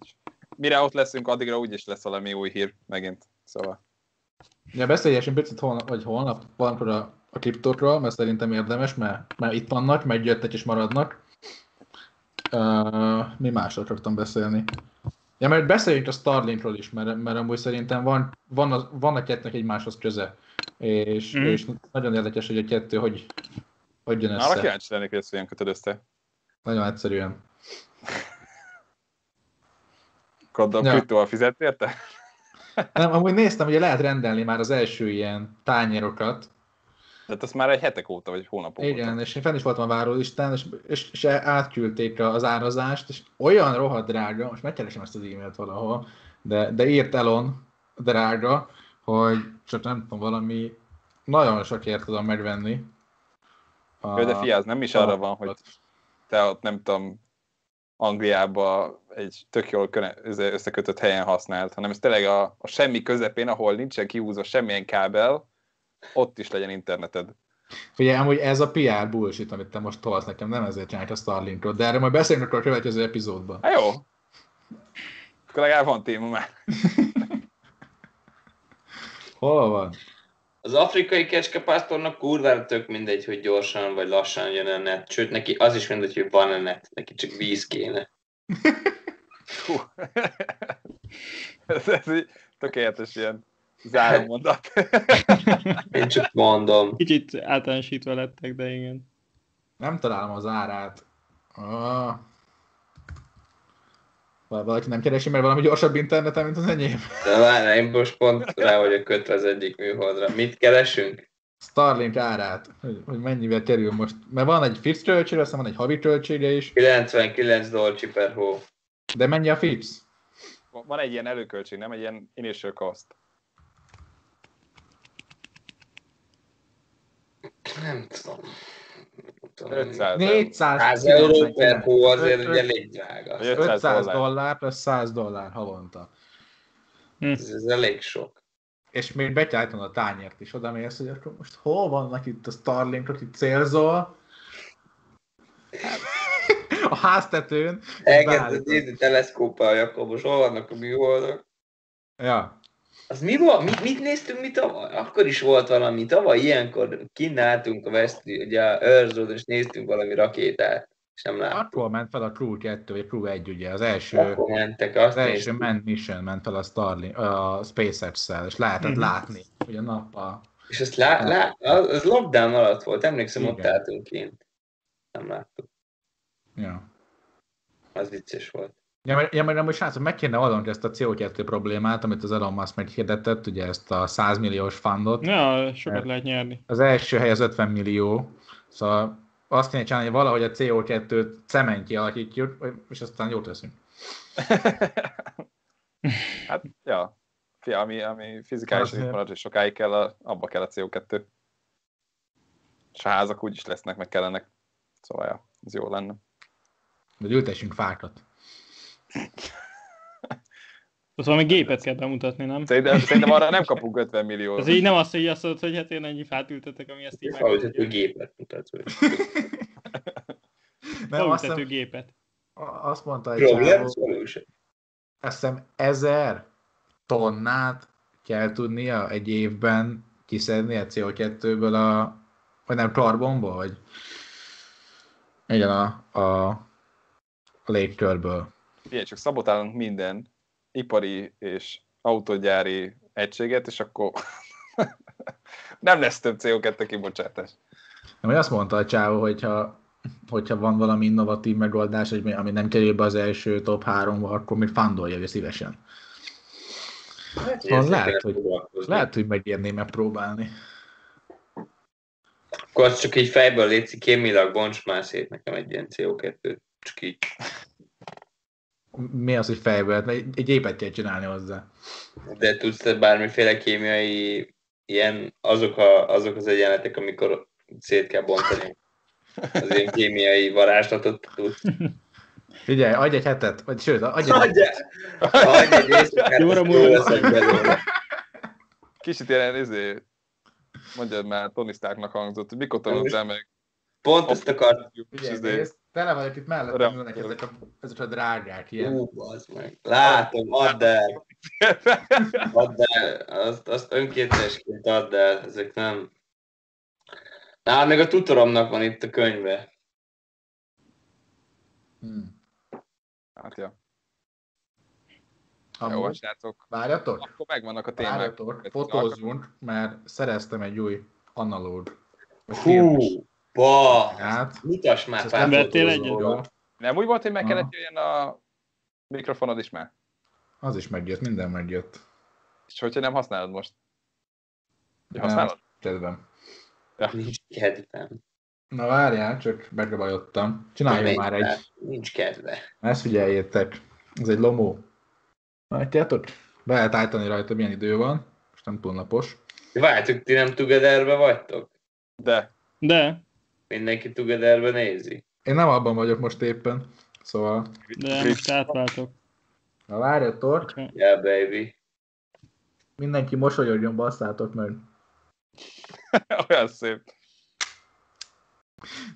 mire ott leszünk, addigra úgyis lesz valami új hír megint. Szóval Ja, beszéljünk picit holnap, vagy holnap valamikor a, a kriptókról, mert szerintem érdemes, mert, mert itt vannak, megjöttek és maradnak. Uh, mi másról akartam beszélni? Ja, mert beszéljünk a Starlinkról is, mert, mert amúgy szerintem van, van, az, van a kettőnek egymáshoz köze. És, Mhm. és nagyon érdekes, hogy a kettő hogy, hogy jön Na, arra össze. kíváncsi lennék, hogy ezt hogyan kötöd össze. Nagyon egyszerűen. Gondolom, ja. kriptóval fizet érte? Nem, amúgy néztem, hogy lehet rendelni már az első ilyen tányérokat, Tehát azt már egy hetek óta, vagy hónapok Igen, óta. és én fenn is voltam a várólistán, és, és, és átküldték az árazást, és olyan rohadt drága, most megkeresem ezt az e-mailt valahol, de, de írt Elon drága, hogy csak nem tudom, valami nagyon sokért tudom megvenni. A, Jó, de figyelj, az nem is arra van, hogy te ott nem tudom, Angliába egy tök jól összekötött helyen használt, hanem ez tényleg a, a semmi közepén, ahol nincsen kihúzva semmilyen kábel, ott is legyen interneted. Figyelj, amúgy ez a PR bullshit, amit te most tolsz nekem, nem ezért csinálják a Starlinkról, de erre majd beszélünk akkor a következő epizódban. Hát jó. Akkor legalább van téma már. Hol van? Az afrikai kecskepásztornak kurvára tök mindegy, hogy gyorsan vagy lassan jön a net. Sőt, neki az is mindegy, hogy van a net. Neki csak víz kéne. Hú. ez, ez egy tökéletes ilyen zárómondat. Én csak mondom. Kicsit általánosítva lettek, de igen. Nem találom az árát. Ah. Val- Valaki nem keresi, mert valami gyorsabb interneten, mint az enyém. De várj, én most pont rá vagyok kötve az egyik műholdra. Mit keresünk? Starlink árát, hogy, hogy mennyivel kerül most. Mert van egy fix költsége, aztán van egy havi költsége is. 99 dolcsi per hó. De mennyi a fix? Van egy ilyen előköltség, nem egy ilyen initial cost. Nem tudom. Nem tudom. 500 400 100 euró per hó azért ugye elég drága. Vagy 500 500 dollár. plusz 100 dollár havonta. Ez, ez elég sok. És még be kell állítani a tányért is, oda mész, hogy akkor most hol vannak itt a Starlinkok, itt célzol. A háztetőn. Beállítod. nézni teleszkóppal, Jakobos, hol vannak a műholdak? Ja. Az mi volt? Mit, mit néztünk mi tavaly? Akkor is volt valami. Tavaly ilyenkor kinnáltunk a Veszti, ugye a Earth és néztünk valami rakétát. És nem láttuk. Akkor ment fel a Crew 2, vagy Crew 1, ugye, az első, Akkor mentek, azt az első manned mission ment fel a Starlink, a SpaceX-szel, és lehetett Mhm. látni, hogy a nappal. És azt lá, lá, az az lockdown alatt volt, emlékszem, ott Igen. álltunk kint. Nem láttuk. Ja. Az vicces volt. Ja, mert, ja, mert amúgy srácok, meg kéne oldani ezt a CO2 problémát, amit az Elon Musk meghirdetett, ugye ezt a 100 milliós fundot. Ja, sokat lehet nyerni. Az első hely az 50 millió, szóval azt kéne csinálni, hogy valahogy a CO2-t cementje alakítjuk, és aztán jót teszünk. hát, ja. Fia, ami, ami fizikálisan Azért. itt marad, és sokáig kell, a, abba kell a CO2. És a házak úgyis lesznek, meg kellenek. Szóval ja, ez jó lenne. De ültessünk fákat. Ott valami gépet kell bemutatni, nem? Szerintem, szerintem arra nem kapunk 50 millió. Az így nem azt, hogy azt mondod, hogy hát én ennyi fát ültetek, ami ezt így Felültető gépet mutatsz. hiszem, gépet. azt mondta egy Problem csávó, solution. azt hiszem ezer tonnát kell tudnia egy évben kiszedni a CO2-ből a, vagy nem, karbonból, vagy igen, a, a, a légkörből. Figyelj, csak szabotálunk minden ipari és autógyári egységet, és akkor nem lesz több CO2 kibocsátás. Nem, hogy azt mondta a csávó, hogyha, hogyha van valami innovatív megoldás, hogy mi- ami nem kerül be az első top 3-ba, akkor még fandolja szívesen. Hát, Szóval lehet, hogy-. Lehet, hogy megérném megpróbálni. Akkor azt csak így fejből létszik, kémilag bonts már szét nekem egy ilyen CO2-t. Csak így. Mi az, hogy fejből? Hát Egy, gépet kell csinálni hozzá. De tudsz te bármiféle kémiai ilyen, azok, a, azok az egyenletek, amikor szét kell bontani. Az ilyen kémiai varázslatot tudsz. Figyelj, adj egy hetet, vagy sőt, adj egy! Adj egy éjszakát, Jóra azt múlva. jól leszek belőle. Kicsit ilyen, izé, mondjad már, Tony Starknak hangzott, hogy mikor tanultál meg? Pont ezt akart. Figyelj, izé, nézd, tele vagyok itt mellettem, ülnek ezek a, ezek a drágák, ilyen. Ú, bazd meg. Látom, add el. Add el. Azt, azt önkéntesként add el. Ezek nem. Na, még a tutoromnak van itt a könyve. Hmm. Hát, ja. Amúgy, Jó, srácok. várjatok, Akkor megvannak a témák. várjatok, fotózzunk, mert szereztem egy új analóg. Hú, filmes ba! Hát, Mutasd már pár nem vettél egyet? jó. Nem úgy volt, hogy meg kellett jöjjön a mikrofonod is már? Az is megjött, minden megjött. És hogyha nem használod most? Ja, használod? Kedvem. Nincs kedvem. Na várjál, csak megbajottam. Csináljon már egy. Nincs kedve. Ezt figyeljétek. Ez egy lomó. Látjátok? Be lehet állítani rajta, milyen idő van. Most nem túl napos. Várjátok, ti nem togetherbe vagytok? De. De, Mindenki togetherbe nézi. Én nem abban vagyok most éppen. Szóval, de most átváltok. na várjatok, Yeah, baby. mindenki mosolyogjon, basszátok meg. Olyan szép.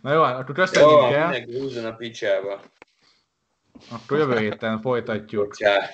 Na jó, akkor Jó, köszönjük el. mindenki húzzon a picsába. Akkor jövő héten folytatjuk. Csá.